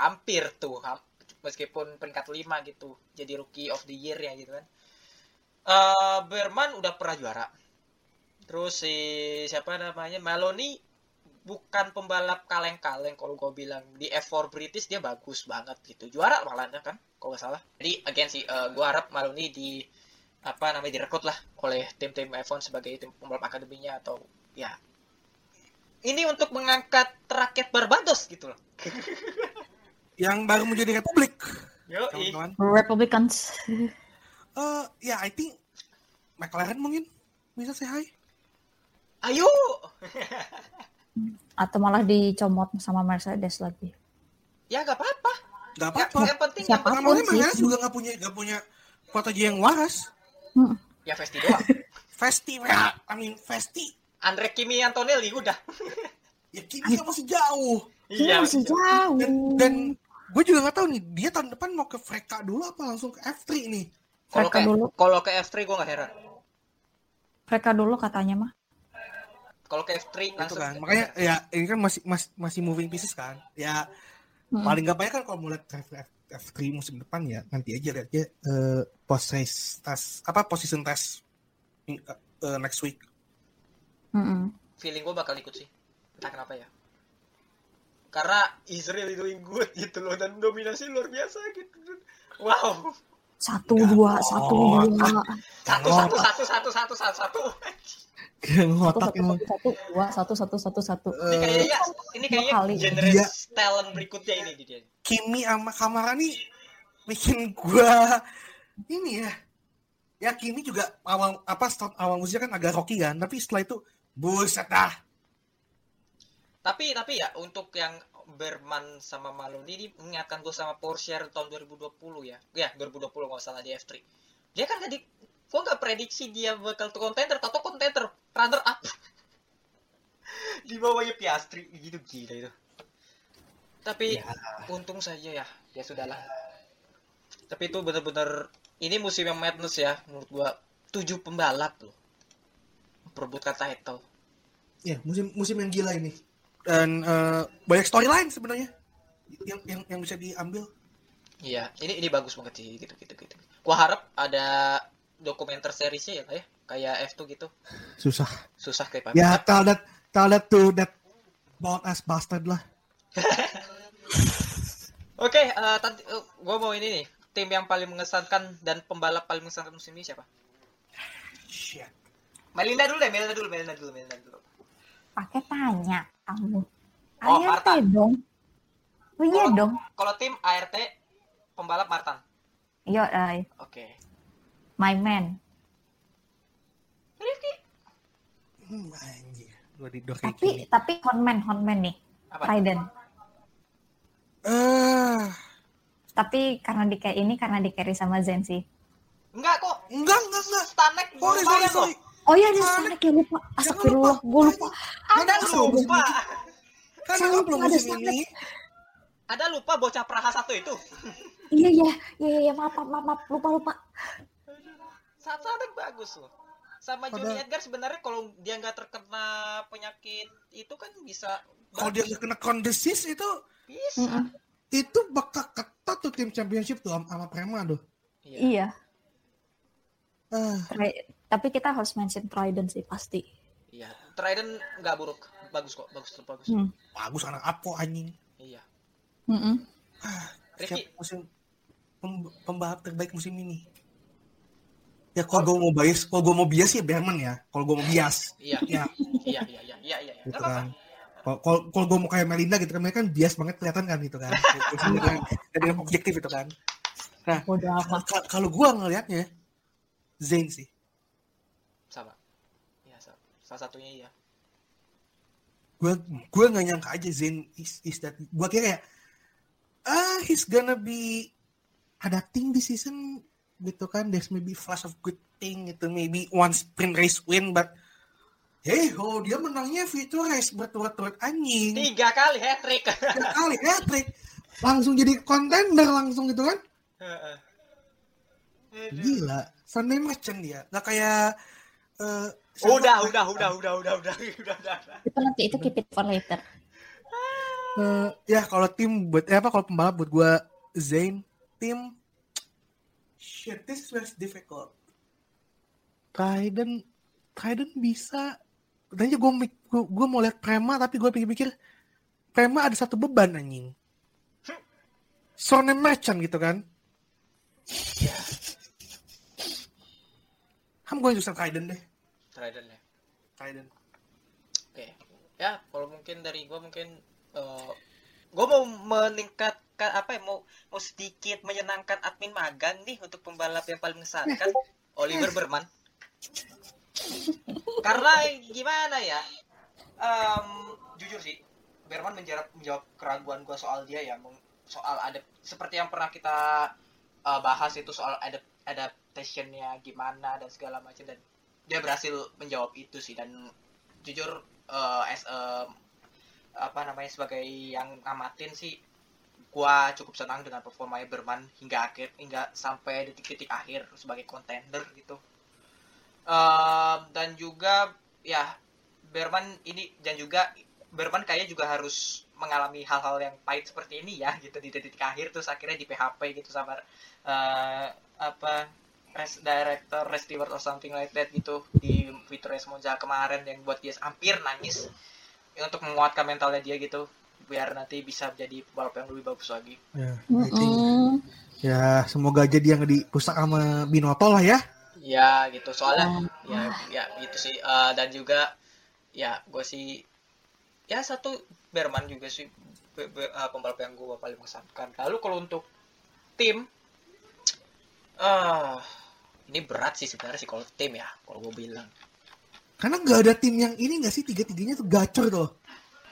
Speaker 1: hampir tuh ham- meskipun peringkat 5 gitu jadi rookie of the year ya gitu kan. Eh Berman udah pernah juara. Terus si siapa namanya? Maloney bukan pembalap kaleng-kaleng kalau gue bilang di F4 British dia bagus banget gitu juara malahnya kan kalau nggak salah jadi again sih gue harap Maloney di apa namanya direkrut lah oleh tim-tim F1 sebagai tim pembalap akademinya atau ya ini untuk mengangkat rakyat Barbados gitu loh
Speaker 3: Yang baru menjadi republik.
Speaker 1: yo
Speaker 3: Teman-teman.
Speaker 4: Republicans.
Speaker 3: Eh ya I think McLaren mungkin bisa say hi.
Speaker 1: ayo
Speaker 4: Atau malah dicomot sama Mercedes lagi.
Speaker 1: ya nggak apa-apa
Speaker 3: Gak
Speaker 1: Ya,
Speaker 3: apa-apa.
Speaker 1: yang penting yang
Speaker 4: Siapa
Speaker 1: penting.
Speaker 3: Mercedes juga gak punya gak punya strategi yang waras.
Speaker 4: Hmm.
Speaker 1: ya Vesti doang
Speaker 3: Festival, I mean Festi.
Speaker 1: Andre Kimi Antonelli udah
Speaker 3: Ya Kimi kan masih jauh.
Speaker 4: Iya, masih jauh.
Speaker 3: Dan, dan gue juga gak tahu nih dia tahun depan mau ke Freka dulu apa langsung ke F3 nih.
Speaker 1: kalau ke
Speaker 4: dulu.
Speaker 1: kalau ke F3 gue nggak heran
Speaker 4: Mereka dulu katanya mah.
Speaker 1: Kalau ke F3
Speaker 3: Itu
Speaker 1: langsung
Speaker 3: kan. Makanya ya ini kan masih masih, masih moving pieces kan. Ya
Speaker 4: Hmm.
Speaker 3: paling gak banyak kan kalau mau lihat F, F, F3 musim depan ya nanti aja lihat aja eh, post race test apa position test in- eh, eh, next week.
Speaker 4: Mm-mm.
Speaker 1: feeling gue bakal ikut sih entah kenapa ya karena is really doing good gitu loh dan dominasi luar biasa gitu wow
Speaker 4: Satu
Speaker 3: Ya,
Speaker 4: dua, satu dua,
Speaker 1: satu satu satu satu satu satu
Speaker 3: Ngotak
Speaker 4: satu
Speaker 3: emang.
Speaker 4: satu satu dua, satu satu satu satu.
Speaker 1: ini kayaknya ini kayaknya
Speaker 4: kali.
Speaker 3: Dia-
Speaker 1: talent berikutnya ini di dia
Speaker 3: Kimi sama Kamara nih bikin gua ini ya. Ya Kimi juga awal apa start awal musiknya kan agak rocky kan, tapi setelah itu buset dah.
Speaker 1: tapi tapi ya untuk yang Berman sama Maloney ini mengingatkan gue sama Porsche tahun 2020 ya ya 2020 nggak salah di F3 dia kan tadi gue nggak prediksi dia bakal tuh kontender atau kontender runner up. Di bawahnya Piastri. Gitu gila itu. Tapi
Speaker 3: Ya.
Speaker 1: untung saja ya. Ya sudahlah. Tapi itu benar-benar ini musim yang madness ya menurut gua. Tujuh pembalap loh. Perebutkan title.
Speaker 3: Ya, musim musim yang gila ini. Dan eh, banyak storyline sebenarnya yang yang yang bisa diambil.
Speaker 1: Iya, ini ini bagus banget sih. Gitu gitu gitu. Gua harap ada dokumenter seriesnya ya kayak kayak F2 gitu.
Speaker 3: Susah.
Speaker 1: Susah kayak
Speaker 3: Ya, tell that tell that to that Bold as bastard lah.
Speaker 1: Oke, eh, tadi eh, gua mau ini nih. Tim yang paling mengesankan dan pembalap paling mengesankan musim ini siapa?
Speaker 3: Shit.
Speaker 1: Melinda dulu deh, Melinda dulu, Melinda dulu, Melinda dulu.
Speaker 4: Pakai tanya kamu.
Speaker 1: Oh,
Speaker 4: ART
Speaker 1: Marta.
Speaker 4: dong. Oh iya dong.
Speaker 1: Kalau tim ART pembalap Martin.
Speaker 4: Yo, ay,
Speaker 1: Oke.
Speaker 4: My man.
Speaker 1: Rifki.
Speaker 3: Hmm, anjir. Gua di
Speaker 4: Tapi
Speaker 3: gini.
Speaker 4: tapi Honman, Honman nih.
Speaker 1: Apa?
Speaker 4: Trident.
Speaker 3: Eh,
Speaker 4: Tapi karena di kayak ini karena di carry sama Zen sih.
Speaker 1: Enggak kok.
Speaker 3: enggak, enggak, enggak.
Speaker 1: Stanek
Speaker 3: Sorry, sorry, sorry.
Speaker 1: loh.
Speaker 4: Oh iya, dia
Speaker 3: Mana?
Speaker 4: Stanek ya lupa. Astagfirullah, gue lupa.
Speaker 1: Ada lupa.
Speaker 3: Kan enggak
Speaker 4: lupa
Speaker 3: belum
Speaker 4: ada
Speaker 3: ini.
Speaker 1: Ada lupa bocah Praha satu itu.
Speaker 4: Iya, iya, iya, iya, maaf, maaf, maaf, lupa, lupa.
Speaker 1: Saat bagus loh. Sama
Speaker 3: Pada-
Speaker 1: Johnny Edgar sebenarnya kalau dia nggak terkena penyakit itu kan bisa
Speaker 3: Kalau dia nggak kena kondesis itu
Speaker 1: bisa.
Speaker 4: Mm-mm.
Speaker 3: itu bakal ketat tuh tim championship tuh sama- Prema tuh.
Speaker 1: Iya.
Speaker 4: Iya.
Speaker 3: Ah,
Speaker 4: Tri- Tapi kita harus mention Trident sih pasti.
Speaker 1: Iya. Trident nggak buruk. Bagus kok, bagus tetap bagus.
Speaker 4: Hmm.
Speaker 3: bagus anak Apo anjing.
Speaker 1: Iya.
Speaker 4: Mm-mm.
Speaker 1: Rifki,
Speaker 3: Siap musim pem- pembalap terbaik musim ini. Ya kalau gue mau bias, kalau gue mau bias ya Berman ya. Kalau gue mau bias,
Speaker 1: iya.
Speaker 3: ya
Speaker 1: Iya, iya, iya, iya, iya.
Speaker 3: gitu
Speaker 1: Nggak apa-apa.
Speaker 3: kan. Kalau- Kalau gue mau kayak Melinda gitu kan, mereka kan bias banget kelihatan kan gitu kan. Jadi yang objektif itu kan. Ka- Kalau gue ngelihatnya, Zayn sih.
Speaker 1: Sama. Iya, sa- salah satunya iya.
Speaker 3: gue gue nggak nyangka aja Zayn is, is that gue kira ya ah he's gonna be adapting this season gitu kan there's maybe flash of good thing gitu maybe one sprint race win but hey oh dia menangnya feature race berturut-turut anjing
Speaker 1: Tiga kali hat trick.
Speaker 3: tiga kali hat trick langsung jadi contender langsung gitu kan gila Sunday Merchant dia nggak kayak eh,
Speaker 1: Udah, udah, udah, udah, udah, udah, udah, udah.
Speaker 4: Itu nanti itu keep it for later.
Speaker 3: Eh, ya kalau tim buat eh, apa kalau pembalap buat gue Zayn tim shit this is very difficult. Trident Trident bisa. Tadinya gue gue, gue mau lihat Prema tapi gue pikir-pikir Prema ada satu beban anjing. Sonen Merchant gitu kan? I'm going to say Trident deh.
Speaker 1: Trident ya.
Speaker 3: Trident.
Speaker 1: Oke. Ya, kalau mungkin dari gua mungkin eh gua mau meningkatkan apa ya mau mau sedikit menyenangkan admin magang nih untuk pembalap yang paling mengesankan Oliver Berman. Karena gimana ya? Em, jujur sih, Berman menjawab, menjawab keraguan gua soal dia ya, soal ada seperti yang pernah kita eh, bahas itu soal ada adaptationnya gimana dan segala macam dan dia berhasil menjawab itu sih dan jujur eh, as a apa namanya sebagai yang ngamatin sih gua cukup senang dengan performanya Berman hingga akhir hingga sampai detik-detik akhir sebagai contender gitu. Em, dan juga ya Berman ini dan juga Berman kayaknya juga harus mengalami hal-hal yang pahit seperti ini ya gitu di detik akhir terus akhirnya di PHP gitu sama eh, apa res director Res Stewart or something like that gitu di Twitter Monza kemarin yang buat dia hampir nangis untuk menguatkan mentalnya dia gitu biar nanti bisa menjadi pembalap yang lebih bagus lagi.
Speaker 3: ya,
Speaker 4: Mm-mm.
Speaker 3: ya semoga aja dia nggak dirusak sama Binoto lah ya
Speaker 1: Ya gitu soalnya ya ya gitu sih Eh, dan juga ya gue sih ya satu Berman juga sih be- be- eh, pembalap yang gue paling mengesankan. Lalu kalau untuk tim ah ini berat sih sebenarnya sih kalau tim ya kalau gue bilang.
Speaker 3: Karena nggak ada tim yang ini nggak sih tiga-tiganya tuh gacor tuh.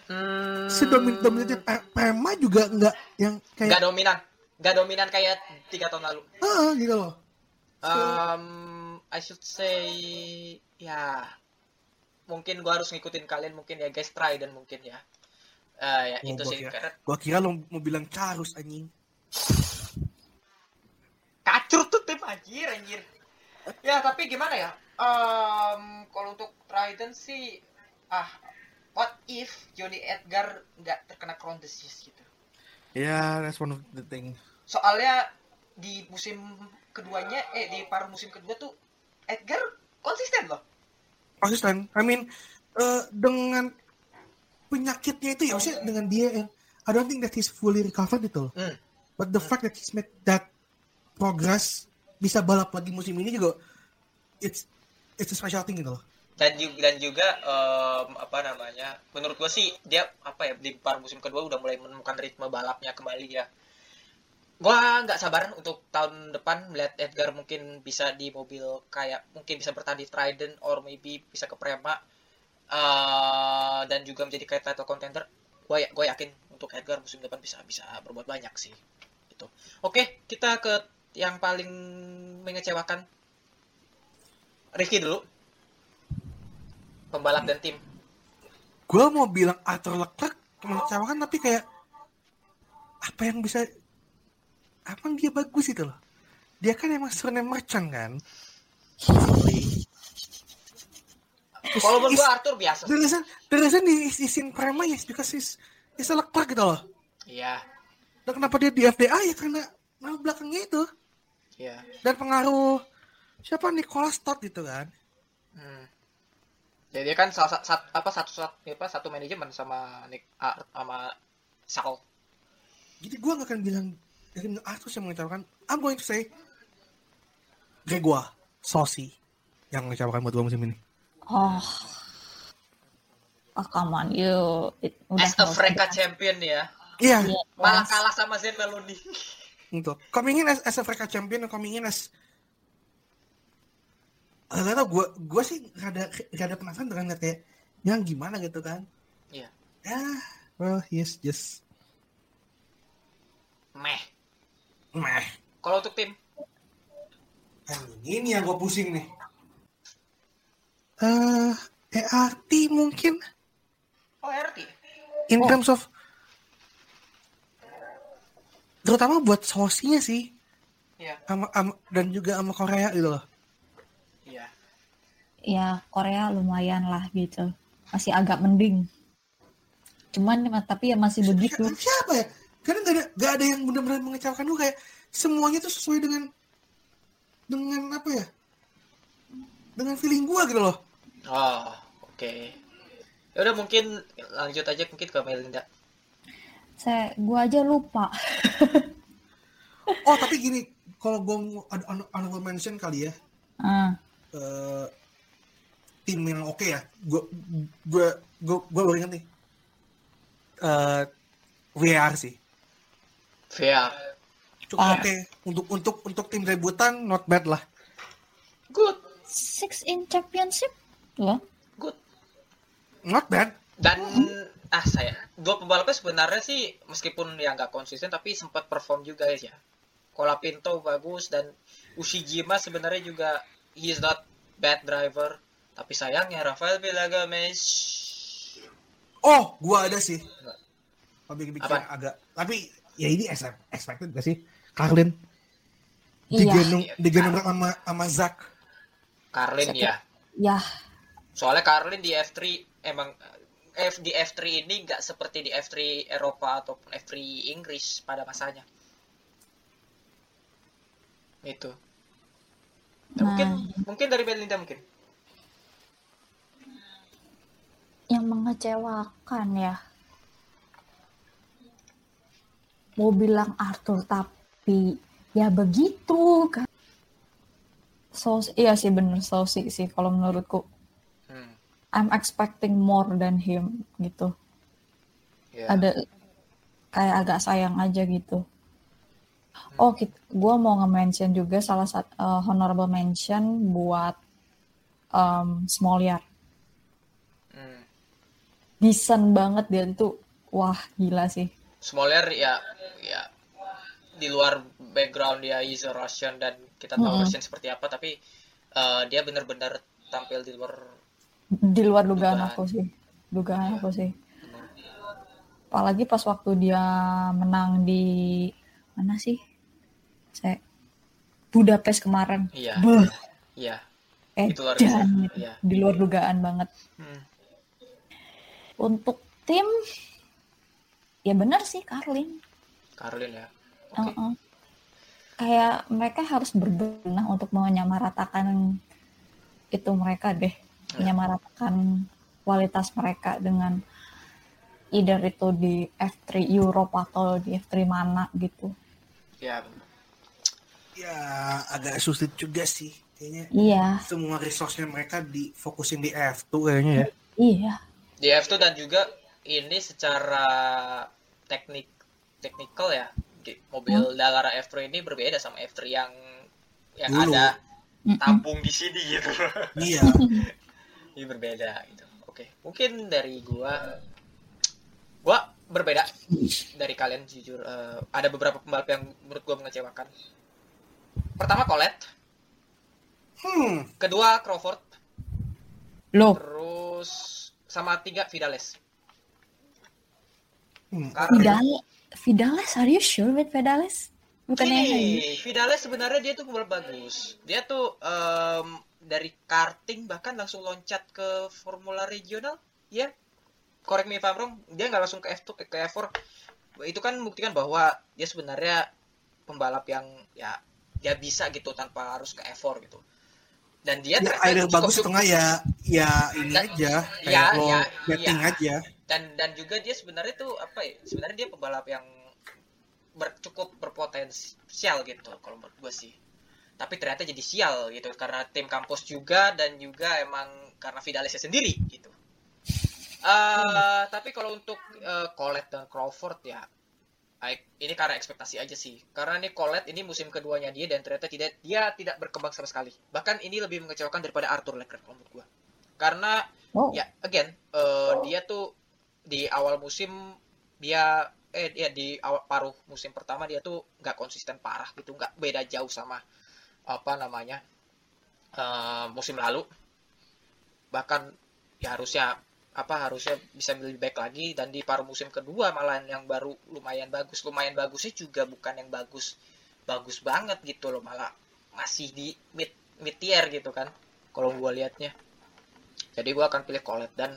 Speaker 1: Hmm,
Speaker 3: Sedomin dominannya Pre- Prema juga nggak yang
Speaker 1: nggak
Speaker 3: kayak
Speaker 1: dominan, nggak dominan kayak tiga tahun lalu.
Speaker 3: ah gitu loh.
Speaker 1: Um, I should say ya mungkin gua harus ngikutin kalian mungkin ya guys try dan mungkin ya. Eh, ya
Speaker 3: Oh,
Speaker 1: itu
Speaker 3: gua
Speaker 1: sih
Speaker 3: kira-
Speaker 1: karena
Speaker 3: Gua kira lo mau bilang Carus anjing.
Speaker 1: kacur tuh tim anjir anjir. Ya tapi gimana ya? Um, kalau untuk Trident sih ah what if Johnny Edgar nggak terkena crown disease gitu.
Speaker 3: Ya, that's one of the thing.
Speaker 1: Soalnya di musim keduanya eh di paruh musim kedua tuh Edgar konsisten loh.
Speaker 3: Konsisten. I mean, eh, dengan penyakitnya itu ya maksudnya dengan dia yang I don't think that he's fully recovered itu loh.
Speaker 1: Hmm.
Speaker 3: But the fact that he's made that progress bisa balap lagi musim ini juga it's it's a special thing gitu loh.
Speaker 1: Dan juga dan juga em, apa namanya menurut gua sih dia apa ya di par musim kedua udah mulai menemukan ritme balapnya kembali ya. Gua nggak sabar untuk tahun depan melihat Edgar mungkin bisa di mobil kayak mungkin bisa bertahan di Trident or maybe bisa ke Prema Eh, dan juga menjadi kayak title contender. Gua ya gua yakin untuk Edgar musim depan bisa bisa berbuat banyak sih itu oke kita ke yang paling mengecewakan. Ricky dulu pembalap dan tim
Speaker 3: Gue mau bilang Arthur Leclerc mengecewakan tapi kayak apa yang bisa apa yang dia bagus itu loh. Dia kan emang surname merchant kan. Is-
Speaker 1: gua Arthur biasa
Speaker 3: The reason, the reason di isin Prema ya because he's, he's a Leclerc gitu loh.
Speaker 1: iya
Speaker 3: Dan kenapa dia di FDA ya karena nama belakangnya itu.
Speaker 1: iya
Speaker 3: Dan pengaruh siapa Nicholas Todd gitu kan.
Speaker 1: hmm. Jadi dia kan salah satu apa satu satu apa satu manajemen sama Nick ah, sama Sal
Speaker 3: Jadi gue gak akan bilang dari Arthur yang mengecewakan. I'm going to say Gregoire Sosi yang mengecewakan buat gue musim ini.
Speaker 2: Oh. Oh, come on, you. It, udah
Speaker 1: as a Freka champion ya
Speaker 3: Iya,
Speaker 2: Iya,
Speaker 1: malah
Speaker 2: Mas.
Speaker 1: kalah sama Zen Melody
Speaker 3: untuk coming in as, as a Africa champion coming in as Eh, gak tau gue gue sih rada rada penasaran dengan liat kayak yang gimana gitu kan.
Speaker 1: Iya.
Speaker 3: ya well he's just
Speaker 1: meh.
Speaker 3: Meh.
Speaker 1: Kalau untuk tim?
Speaker 3: Yang ini yang gue pusing nih. Eh ERT mungkin?
Speaker 1: Oh RT
Speaker 3: in
Speaker 1: Oh.
Speaker 3: terms of terutama buat sosinya sih.
Speaker 1: Iya.
Speaker 3: Sama, sama- dan juga sama Korea gitu loh
Speaker 2: Ya, Korea lumayan lah gitu. Masih agak mending. Cuman tapi ya masih begitu.
Speaker 3: Siapa- siapa ya karena gak ada gak ada yang benar-benar mengecewakan gue kayak semuanya tuh sesuai dengan dengan apa ya dengan feeling gue gitu loh
Speaker 1: oh oke ya udah mungkin lanjut aja mungkin ke Melinda
Speaker 2: Saya gua aja lupa.
Speaker 3: oh tapi gini kalau gue mau ada hon- honorable mention kali ya
Speaker 2: Ah,
Speaker 3: eh, tim yang oke ya. Gue gue gue gue baru ingat nih. Eh VR sih.
Speaker 1: VR
Speaker 3: cukup
Speaker 2: Ah.
Speaker 3: oke. Untuk untuk untuk tim debutan not bad lah.
Speaker 1: Good.
Speaker 2: Six in championship? Loh.
Speaker 1: good.
Speaker 3: Not bad.
Speaker 1: Dan ah saya. Dua pembalapnya sebenarnya sih meskipun ya nggak konsisten tapi sempat perform juga ya. Colapinto bagus dan Ushijima sebenarnya juga he is not bad driver tapi sayangnya Rafael Villagames
Speaker 3: oh gue ada sih. Tapi bikin
Speaker 1: Apa?
Speaker 3: agak tapi ya ini expected gak sih? Carlin
Speaker 2: Iya.
Speaker 3: digendong digendong sama sama Zak.
Speaker 1: Carlin ya.
Speaker 2: Ya,
Speaker 1: soalnya Carlin di F3 emang eh, F di F3 ini nggak seperti di F3 Eropa ataupun F3 Inggris pada masanya. Itu. Ya,
Speaker 2: Nah.
Speaker 1: mungkin mungkin dari Belinda mungkin
Speaker 2: yang mengecewakan ya. Mau bilang Arthur tapi ya begitu kan. So, iya sih bener Sosi sih kalau menurutku.
Speaker 1: hmm,
Speaker 2: I'm expecting more than him gitu.
Speaker 1: ya.
Speaker 2: Ada kayak agak sayang aja gitu. Oh, gue mau nge-mention juga salah satu uh, honorable mention buat um, Smolyar.
Speaker 1: Hmm.
Speaker 2: Decent banget dia tuh. Wah, gila sih.
Speaker 1: Smoller ya ya di luar background dia is a Russian dan kita tahu
Speaker 2: Mm-mm.
Speaker 1: Russian seperti apa tapi eh, dia benar-benar tampil di luar
Speaker 2: Di luar dugaan
Speaker 1: Dugaan.
Speaker 2: aku sih. Dugaan
Speaker 1: Iya.
Speaker 2: aku sih. Apalagi pas waktu dia menang di mana sih? Saya Budapest kemarin.
Speaker 1: iya iya
Speaker 2: eh,
Speaker 1: itu luar biasa
Speaker 2: dan
Speaker 1: iya
Speaker 2: di luar dugaan banget.
Speaker 1: Hmm.
Speaker 2: Untuk tim, ya benar sih Carlin.
Speaker 1: Carlin ya oke
Speaker 2: Uh-uh. Kayak mereka harus berbenah untuk menyamaratakan itu mereka deh,
Speaker 1: Ya.
Speaker 2: menyamaratakan kualitas mereka dengan
Speaker 4: either itu di F3 Europe atau di F3 mana gitu.
Speaker 1: Ya, benar.
Speaker 3: Ya agak sulit juga sih kayaknya.
Speaker 4: Iya,
Speaker 3: Semua resource-nya mereka difokusin di F2 kayaknya ya.
Speaker 4: iya.
Speaker 1: Di F2 dan juga ini secara teknik teknikal ya. Mobil Dallara F3 ini berbeda sama F3 yang yang
Speaker 3: Dulu.
Speaker 1: ada tabung di sini gitu.
Speaker 3: Iya.
Speaker 1: ini berbeda gitu. Oke mungkin dari gua gua berbeda dari kalian jujur. Eh, ada beberapa pembalap yang menurut gua mengecewakan. Pertama Colette.
Speaker 3: Hmm.
Speaker 1: kedua Crawford.
Speaker 4: Loh,
Speaker 1: terus sama tiga Vidales
Speaker 3: Hmm.
Speaker 4: Vidal Vidales, are you sure with Vidales? Bukannya yang
Speaker 1: Gini, Vidales sebenarnya dia tuh pembalap bagus. Dia tuh em, dari karting bahkan langsung loncat ke Formula Regional, ya. Correct me if I'm wrong, dia nggak langsung ke F2 ke, ke F4. Itu kan membuktikan bahwa dia sebenarnya pembalap yang ya dia bisa gitu tanpa harus ke F4 gitu. Dan dia
Speaker 3: Ya, air bagus atau enggak ya ya ini
Speaker 1: Dan-
Speaker 3: aja kayak
Speaker 1: ya,
Speaker 3: lo
Speaker 1: ya,
Speaker 3: betting
Speaker 1: ya.
Speaker 3: aja.
Speaker 1: dan dan juga dia sebenarnya tuh apa ya sebenarnya dia pembalap yang ber- cukup berpotensial gitu kalau menurut gue sih tapi ternyata jadi sial gitu karena tim kampus juga dan juga emang karena Vidalesnya sendiri gitu Eh, tapi kalau untuk eh, Colette dan Crawford ya ini karena ekspektasi aja sih. Karena ini Colette ini musim keduanya dia dan ternyata tidak dia tidak berkembang sama sekali. Bahkan ini lebih mengecewakan daripada Arthur Leclerc kalau menurut gue karena
Speaker 4: Oh,
Speaker 1: ya again eh, dia tuh di awal musim dia eh ya di awal paruh musim pertama dia tuh nggak konsisten parah gitu nggak beda jauh sama apa namanya eh, musim lalu. Bahkan ya harusnya apa harusnya bisa lebih baik lagi. Dan di paruh musim kedua malah yang baru lumayan bagus. Lumayan bagusnya juga bukan yang bagus bagus banget gitu loh. Malah masih di mid mid tier gitu kan kalau gua liatnya. Jadi gua akan pilih Colette. Dan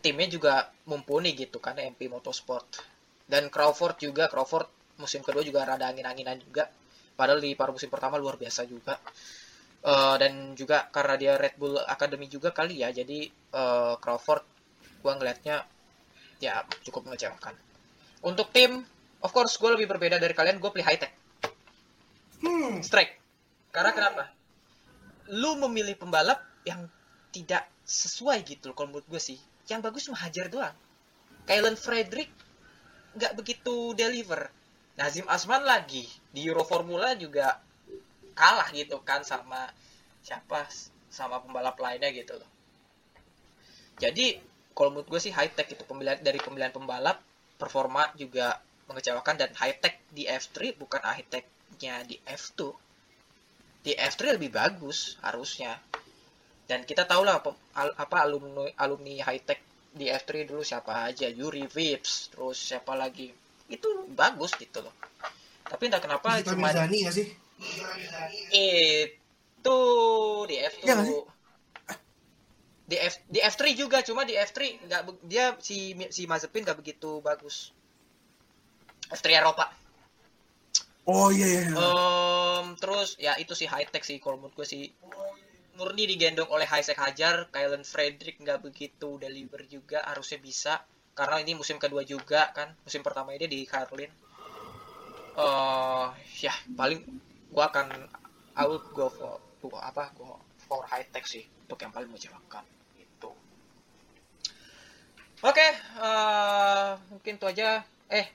Speaker 1: timnya juga mumpuni gitu kan MP Motorsport. Dan Crawford juga Crawford musim kedua juga rada angin-anginan juga. Padahal di paruh musim pertama luar biasa juga. Eh, dan juga karena dia Red Bull Academy juga kali ya. Jadi eh, Crawford gua ngelihatnya ya cukup mengecewakan. Untuk tim of course gue lebih berbeda dari kalian gue pilih high tech
Speaker 3: Hmm.
Speaker 1: strike. Karena kenapa? Lu memilih pembalap yang tidak sesuai gitu loh kalau menurut gue sih. Yang bagus cuma hajar doang. Kylan Frederick nggak begitu deliver. Nazim Asman lagi. Di Euro Formula juga kalah gitu kan sama siapa? Sama pembalap lainnya gitu loh. Jadi kalau menurut gue sih high tech itu pemilihan dari pemilihan pembalap performa juga mengecewakan dan high tech di F3 bukan high tech-nya di F2 di F3 lebih bagus harusnya. Dan kita tahu lah apa alumni alumni high tech di F3 dulu siapa aja Yuri Vips terus siapa lagi. Itu bagus gitu loh. Tapi entah kenapa
Speaker 3: Kita
Speaker 1: cuma
Speaker 3: Mirzani ya sih?
Speaker 1: itu di F2
Speaker 3: Iya nggak sih?
Speaker 1: Di F di F3 juga cuma di F3 nggak dia si si Mazepin nggak begitu bagus F3 Eropa
Speaker 3: Oh iya iya. iya.
Speaker 1: Em, terus ya itu sih high tech sih kalau menurut gue sih murni digendong oleh Haisek Hajar, Kylan Frederick nggak begitu deliver juga harusnya bisa karena ini musim kedua juga kan musim pertama ini di Carlin. eh ya paling gua akan I would go for apa go for high tech sih untuk yang paling mengecewakan itu. Oke, eh, mungkin itu aja. Eh,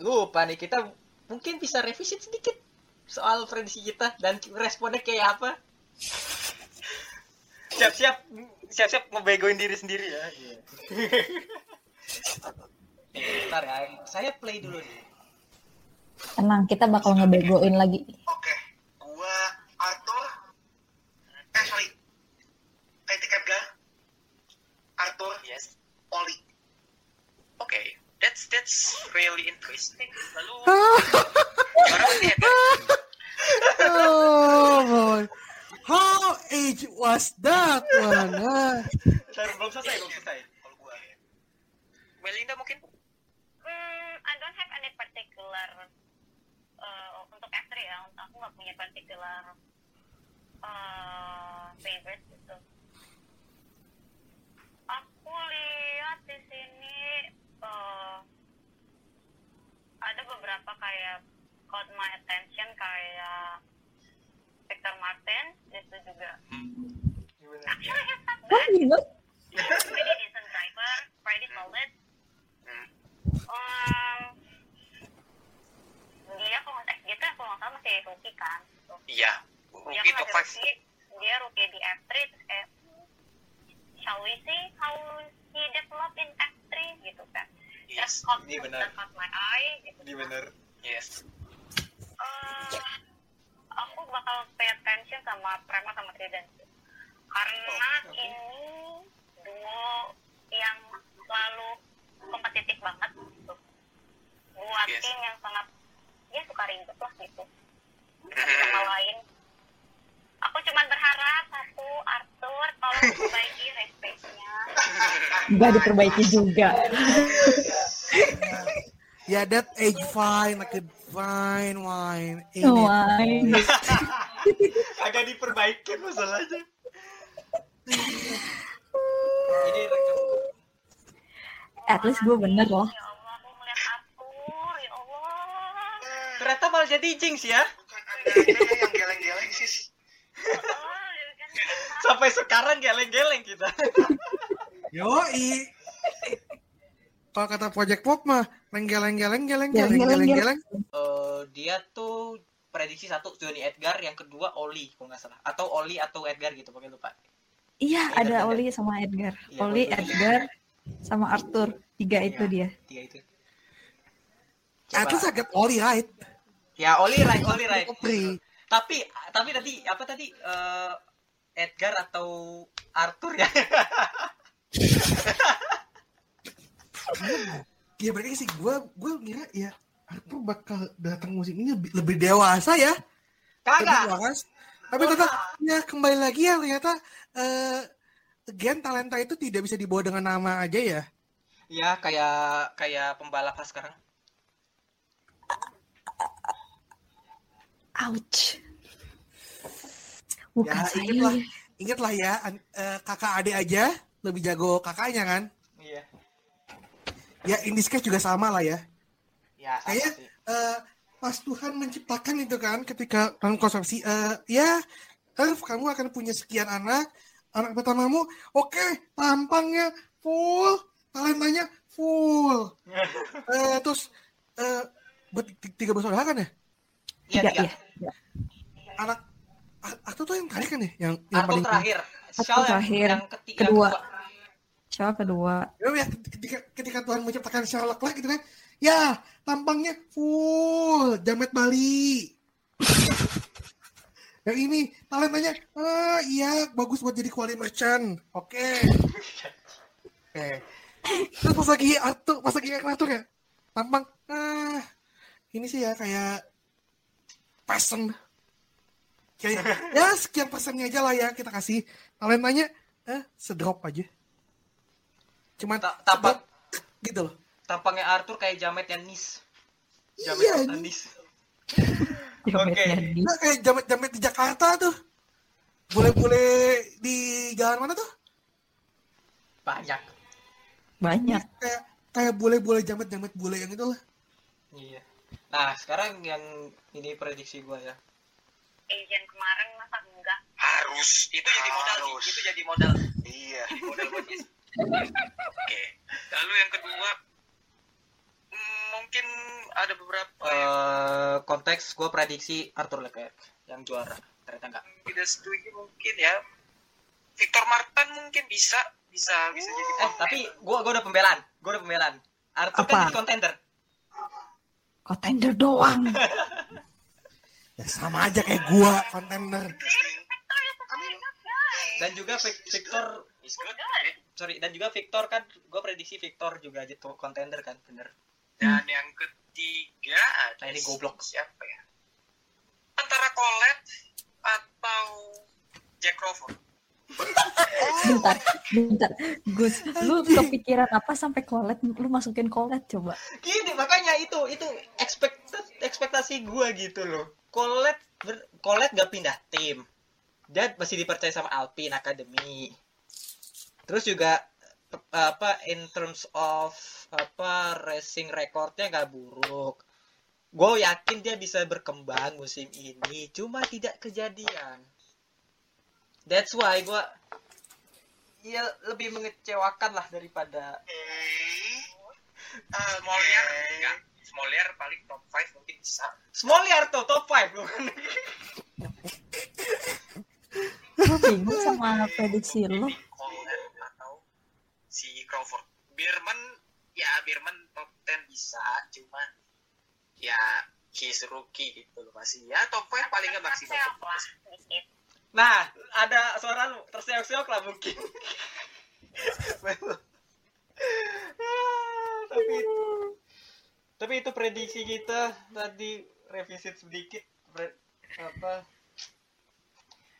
Speaker 1: lupa nih kita mungkin bisa revisit sedikit soal prediksi kita dan responnya kayak apa. Siap-siap siap-siap ngebegoin diri sendiri ya. Bentar ya, saya play dulu nih.
Speaker 4: tenang, kita bakal ngebegoin lagi.
Speaker 5: Oke, gua Arthur. Eh sorry, IT Edgar. Arthur.
Speaker 1: Yes.
Speaker 5: Oli.
Speaker 1: Oke, that's really interesting. Lalu?
Speaker 3: Oh boy. How age was that one?
Speaker 1: Bentar, belum selesai, belum selesai.
Speaker 5: Kalau gua
Speaker 1: Melinda mungkin?
Speaker 6: Hmm, I don't have any particular uh, untuk F3 ya. Aku nggak punya particular uh, favorite gitu. Aku lihat di sini got my attention kayak Victor Martin itu juga actually he's not
Speaker 4: Wah,
Speaker 6: bad
Speaker 4: gila.
Speaker 6: pretty decent driver pretty solid um, dia kalau nggak gitu kalau nggak salah masih rookie kan gitu.
Speaker 5: Iya. Rookie
Speaker 6: kan
Speaker 5: top
Speaker 6: masih
Speaker 5: 5.
Speaker 6: rookie dia rookie di F3 terus kayak shall we see how he develop in F3 gitu kan
Speaker 5: Yes.
Speaker 1: Ini benar.
Speaker 6: that caught my eye gitu
Speaker 1: Ini
Speaker 6: kan.
Speaker 1: bener.
Speaker 5: Yes.
Speaker 6: Eh, aku bakal pay attention sama Prema sama Trident karena
Speaker 1: Oh, oke.
Speaker 6: ini duo yang selalu kompetitif banget gitu buat
Speaker 5: Yes.
Speaker 6: tim yang sangat ya suka ribet lah gitu satu sama lain aku cuma berharap satu Arthur tolong perbaiki respect-nya
Speaker 4: Nggak diperbaiki juga.
Speaker 3: Ya that age fine, like a fine wine.
Speaker 4: Wine.
Speaker 1: Agak diperbaikin masalahnya. Ini rekam.
Speaker 4: At least gue bener loh.
Speaker 6: ya Allah aku melihat Arthur ya Allah
Speaker 1: Ternyata malah jadi jinx ya.
Speaker 5: Bukan anda yang geleng-geleng sis.
Speaker 1: Sampai sekarang geleng-geleng kita.
Speaker 3: Yoi. Kalau kata Project Pop mah, lengeleng geleng geleng
Speaker 4: Geleng,
Speaker 3: geleng
Speaker 4: geleng,
Speaker 3: geleng geleng.
Speaker 1: Eh, dia tuh prediksi satu Johnny Edgar, yang kedua Oli kalau nggak salah. Atau Oli atau Edgar gitu, pakai lupa.
Speaker 4: Iya,
Speaker 1: Iya,
Speaker 4: ada. Oli sama Edgar.
Speaker 1: Iya,
Speaker 4: Oli. Edgar, sama Arthur. Tiga itu
Speaker 1: Iya.
Speaker 4: dia.
Speaker 1: Tiga itu.
Speaker 3: At least
Speaker 1: Coba.
Speaker 3: I get Oli right.
Speaker 1: Ya Oli right, Oli right. Tapi tapi tadi apa tadi eh, Edgar atau Arthur ya?
Speaker 3: Ya berarti sih gue gue ngira ya Arthur bakal datang musim ini lebih, lebih dewasa ya.
Speaker 1: Kagak.
Speaker 3: Tapi ternyata ya kembali lagi ya ternyata eh again talenta itu tidak bisa dibawa dengan nama aja ya.
Speaker 1: Ya kayak kayak pembalap sekarang.
Speaker 4: Ouch. Bukan
Speaker 3: Ya,
Speaker 4: saya.
Speaker 3: ingatlah. Ingatlah ya an- eh, kakak adik aja lebih jago kakaknya kan.
Speaker 1: Iya.
Speaker 3: Ya in this case juga sama lah ya.
Speaker 1: Ya sama sih.
Speaker 3: eh, pas Tuhan menciptakan itu kan ketika dalam konsepsi eh, ya Earth kamu akan punya sekian anak anak pertamamu oke tampangnya full talentanya full Eh, terus eh buat ti- tiga bersaudara kan ya
Speaker 1: Iya
Speaker 4: Tiga,
Speaker 1: tiga.
Speaker 4: iya.
Speaker 3: anak A- Arthur tuh yang terakhir kan ya yang yang
Speaker 1: Arthur terakhir. Yang,
Speaker 4: terakhir.
Speaker 1: yang ketiga
Speaker 4: Kedua.
Speaker 1: kedua.
Speaker 4: Siapa kedua?
Speaker 3: Ya, ya, ketika ketika Tuhan menciptakan Sherlock lah gitu kan ya tampangnya full jamet Bali yang ini talentanya ah iya bagus buat jadi quality merchant oke oke terus pas lagi Arthur pas lagi Arthur ya tampang ah ini sih ya kayak person kayak ya sekian persennya aja lah ya kita kasih talentanya eh sedrop aja cuman
Speaker 1: Ta- tapak
Speaker 3: gitu loh
Speaker 1: tampangnya Arthur kayak jametnya Nis. Jamet
Speaker 3: Iya, ini.
Speaker 1: Nis. Oke.
Speaker 4: di
Speaker 3: Nah, kayak jamet-jamet di Jakarta tuh. Boleh-boleh di jalan mana tuh?
Speaker 1: Banyak.
Speaker 4: banyak.
Speaker 3: Kayak kayak boleh-boleh jamet-jamet bule yang itu lah.
Speaker 1: Iya. Nah, sekarang yang ini prediksi gua ya.
Speaker 6: Asian kemarin masa enggak
Speaker 5: Harus.
Speaker 1: Itu jadi modal.
Speaker 5: Harus.
Speaker 1: Itu jadi modal.
Speaker 5: Iya.
Speaker 1: Jadi modal buat.
Speaker 5: Oke. Lalu yang kedua mungkin ada beberapa yang
Speaker 1: Eh, konteks gua prediksi Arthur Leclerc yang juara. Ternyata enggak.
Speaker 5: tidak setuju mungkin ya. Victor Martin mungkin bisa bisa bisa jadi
Speaker 1: Eh, tapi gua gua udah pembelaan. Gua udah pembelaan. Arthur
Speaker 4: Apa?
Speaker 1: kan jadi kontender.
Speaker 4: Contender doang.
Speaker 3: Ya sama aja kayak gua kontender.
Speaker 1: Dan juga Vic- Victor sorry dan juga Victor kan gua prediksi Victor juga jadi tuh kontender kan bener.
Speaker 5: Dan yang ketiga
Speaker 1: Nah, ini goblok.
Speaker 5: siapa ya? Antara Colette atau Jack Crawford.
Speaker 4: Bentar, bentar. Gus, lu kepikiran apa sampai kolet? Lu masukin kolet coba.
Speaker 1: Gini makanya itu itu ekspektasi ekspektasi gua gitu loh. Ber- Colette gak pindah tim. Dia masih dipercaya sama Alpine Academy. Terus juga apa in terms of apa racing recordnya gak buruk. gue yakin dia bisa berkembang musim ini cuma tidak kejadian that's why gue ya lebih mengecewakan lah daripada
Speaker 5: Hmm. Ah, Smoliar enggak. Smoliar paling top 5 mungkin bisa.
Speaker 1: Smoliar tuh top 5 bukan
Speaker 4: Gue bingung sama prediksi lo.
Speaker 5: Atau si Crawford. Bierman ya Bierman top 10 bisa, cuma ya he's rookie gitu loh masih ya top 5 paling nggak maksimal.
Speaker 1: Nah, ada suara lu terseok-seok lah mungkin. Ah, tapi tapi itu prediksi kita. Tadi revisit sedikit Pre- apa?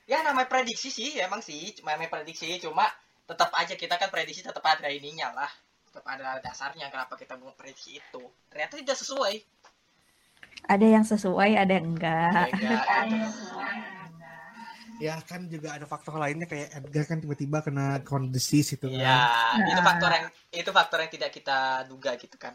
Speaker 1: Ya namanya prediksi sih emang sih cuma namanya prediksi. Cuma tetap aja kita kan prediksi tetap ada ininya lah. Tetap ada dasarnya kenapa kita mau prediksi itu. Ternyata tidak sesuai.
Speaker 4: Ada yang sesuai, ada yang enggak.
Speaker 1: Ya, enggak.
Speaker 3: Ya kan juga ada faktor lainnya kayak Edgar kan tiba-tiba kena crown disease itu kan.
Speaker 1: Ya, itu
Speaker 4: Nah.
Speaker 1: faktor yang itu faktor yang tidak kita duga gitu kan.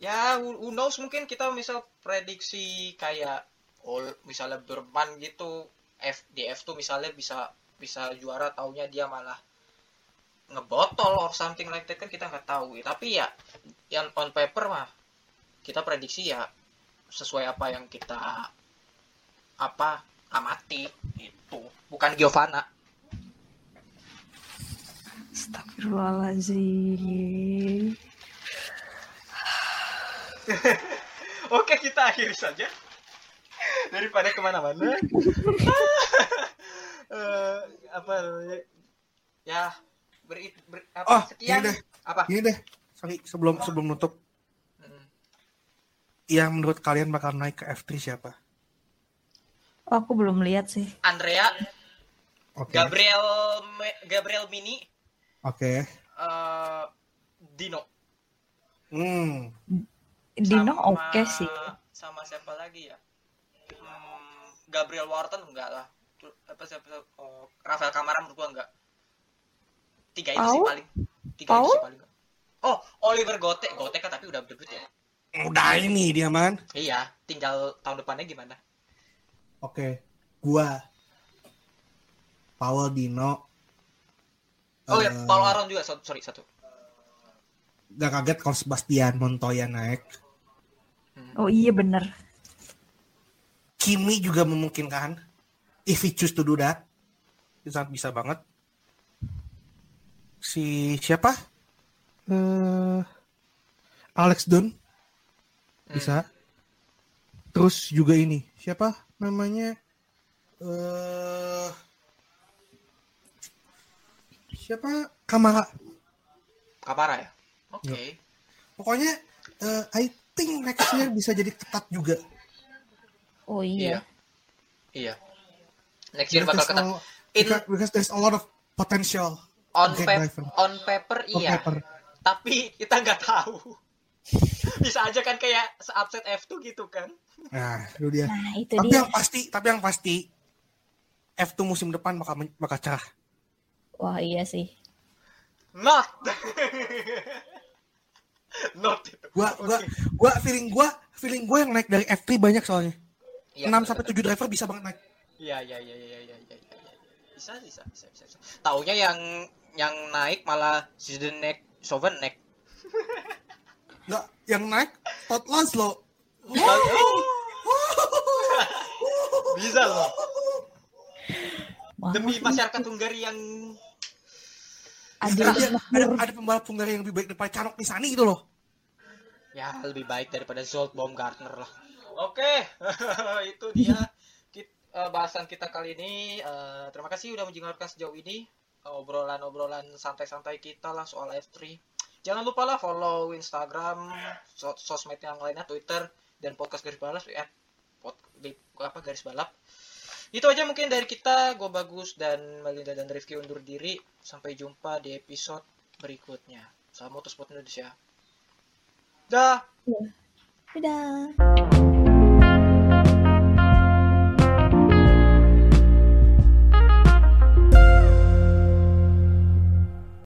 Speaker 1: Ya, who, knows mungkin kita misal prediksi kayak oh, misalnya Berman gitu F di F2 misalnya bisa bisa juara taunya dia malah ngebotol or something like that kan kita nggak tahu tapi ya yang on paper mah kita prediksi ya sesuai apa yang kita apa amati itu bukan Giovanna
Speaker 4: Astagfirullahaladzim.
Speaker 1: Oke, kita akhiri saja. Daripada ke mana-mana. Eh, apa namanya? Ya, beri, ber- apa,
Speaker 3: Oh,
Speaker 1: sekian.
Speaker 3: ini deh.
Speaker 1: Apa?
Speaker 3: Ini deh, sorry sebelum sebelum nutup
Speaker 1: Hmm.
Speaker 3: yang menurut kalian bakal naik ke F3 siapa?
Speaker 4: Oh, aku belum lihat sih.
Speaker 1: Andrea,
Speaker 3: Oke.
Speaker 1: Gabriel Gabriel Mini,
Speaker 3: Oke.
Speaker 1: eh, Dino.
Speaker 3: Hmm.
Speaker 4: Dino oke sih.
Speaker 1: Sama siapa lagi ya? Hmm, Gabriel Wharton enggak lah. Tuh, Apa siapa? Oh, Rafael Kamara menurut gua enggak. Tiga itu sih paling. Tiga itu sih paling. Oh, Oliver Gote. Gote kan tapi udah debut ya.
Speaker 3: Udah ini dia man.
Speaker 1: Iya, tinggal tahun depannya gimana?
Speaker 3: Oke. Gua Paul Dino.
Speaker 1: Oh ya,
Speaker 3: Eh,
Speaker 1: Paul Aron juga. So- Sorry, satu.
Speaker 3: Gak kaget kalau Sebastian Montoya naik.
Speaker 4: Oh iya bener.
Speaker 3: Kimi juga memungkinkan. If he choose to do that. Itu sangat bisa banget. Si siapa? eh Alex Dunn. Bisa. Terus juga ini. Siapa namanya? eh siapa? Kamara.
Speaker 1: Kamara ya? Oke.
Speaker 3: Pokoknya eh, I think next year bisa jadi ketat juga.
Speaker 4: Oh
Speaker 1: Iya.
Speaker 4: iya.
Speaker 1: Iya. Next year
Speaker 3: Because
Speaker 1: bakal ketat.
Speaker 3: all-
Speaker 1: In,
Speaker 3: because, because there's a lot of potential.
Speaker 1: on, pap-
Speaker 3: driven.
Speaker 1: on paper
Speaker 3: on
Speaker 1: iya.
Speaker 3: paper.
Speaker 1: Tapi kita nggak tahu. Bisa aja kan kayak se-upset F2 gitu kan.
Speaker 3: Nah, itu dia.
Speaker 4: Nah itu
Speaker 3: Tapi
Speaker 4: dia.
Speaker 3: yang pasti, tapi yang pasti F2 musim depan bakal bakal cerah.
Speaker 4: Wah iya sih.
Speaker 1: Not. Not itu.
Speaker 3: Gua gua gua feeling gua feeling gua yang naik dari F3 banyak soalnya.
Speaker 1: Iya,
Speaker 3: 6 sampai 7 driver bisa banget naik.
Speaker 1: Iya, iya, iya, iya, iya, iya, iya, iya. Bisa, bisa, bisa, bisa. bisa. Taunya yang yang naik malah Zdenek Sovenek.
Speaker 3: Enggak, yang naik Todd Laszlo.
Speaker 1: Bisa loh. Demi masyarakat Hungaria yang
Speaker 4: ada
Speaker 3: Ada, ada, ada pembalap Hungaria yang lebih baik daripada Canok Nisani itu loh.
Speaker 1: ya lebih baik daripada Zolt Baumgartner lah. Oke, itu dia kit- eh, bahasan kita kali ini. Eh, terima kasih udah mendengarkan sejauh ini obrolan-obrolan santai-santai kita lah soal F3. Jangan lupa lah follow Instagram, so- sosmed yang lainnya, Twitter dan podcast garis balap at pod, di- apa garis balap. Itu aja mungkin dari kita. Gue bagus dan Melinda dan Rifki undur diri. Sampai jumpa di episode berikutnya. Salam Motorsport Indonesia. Dah.
Speaker 4: Dadah.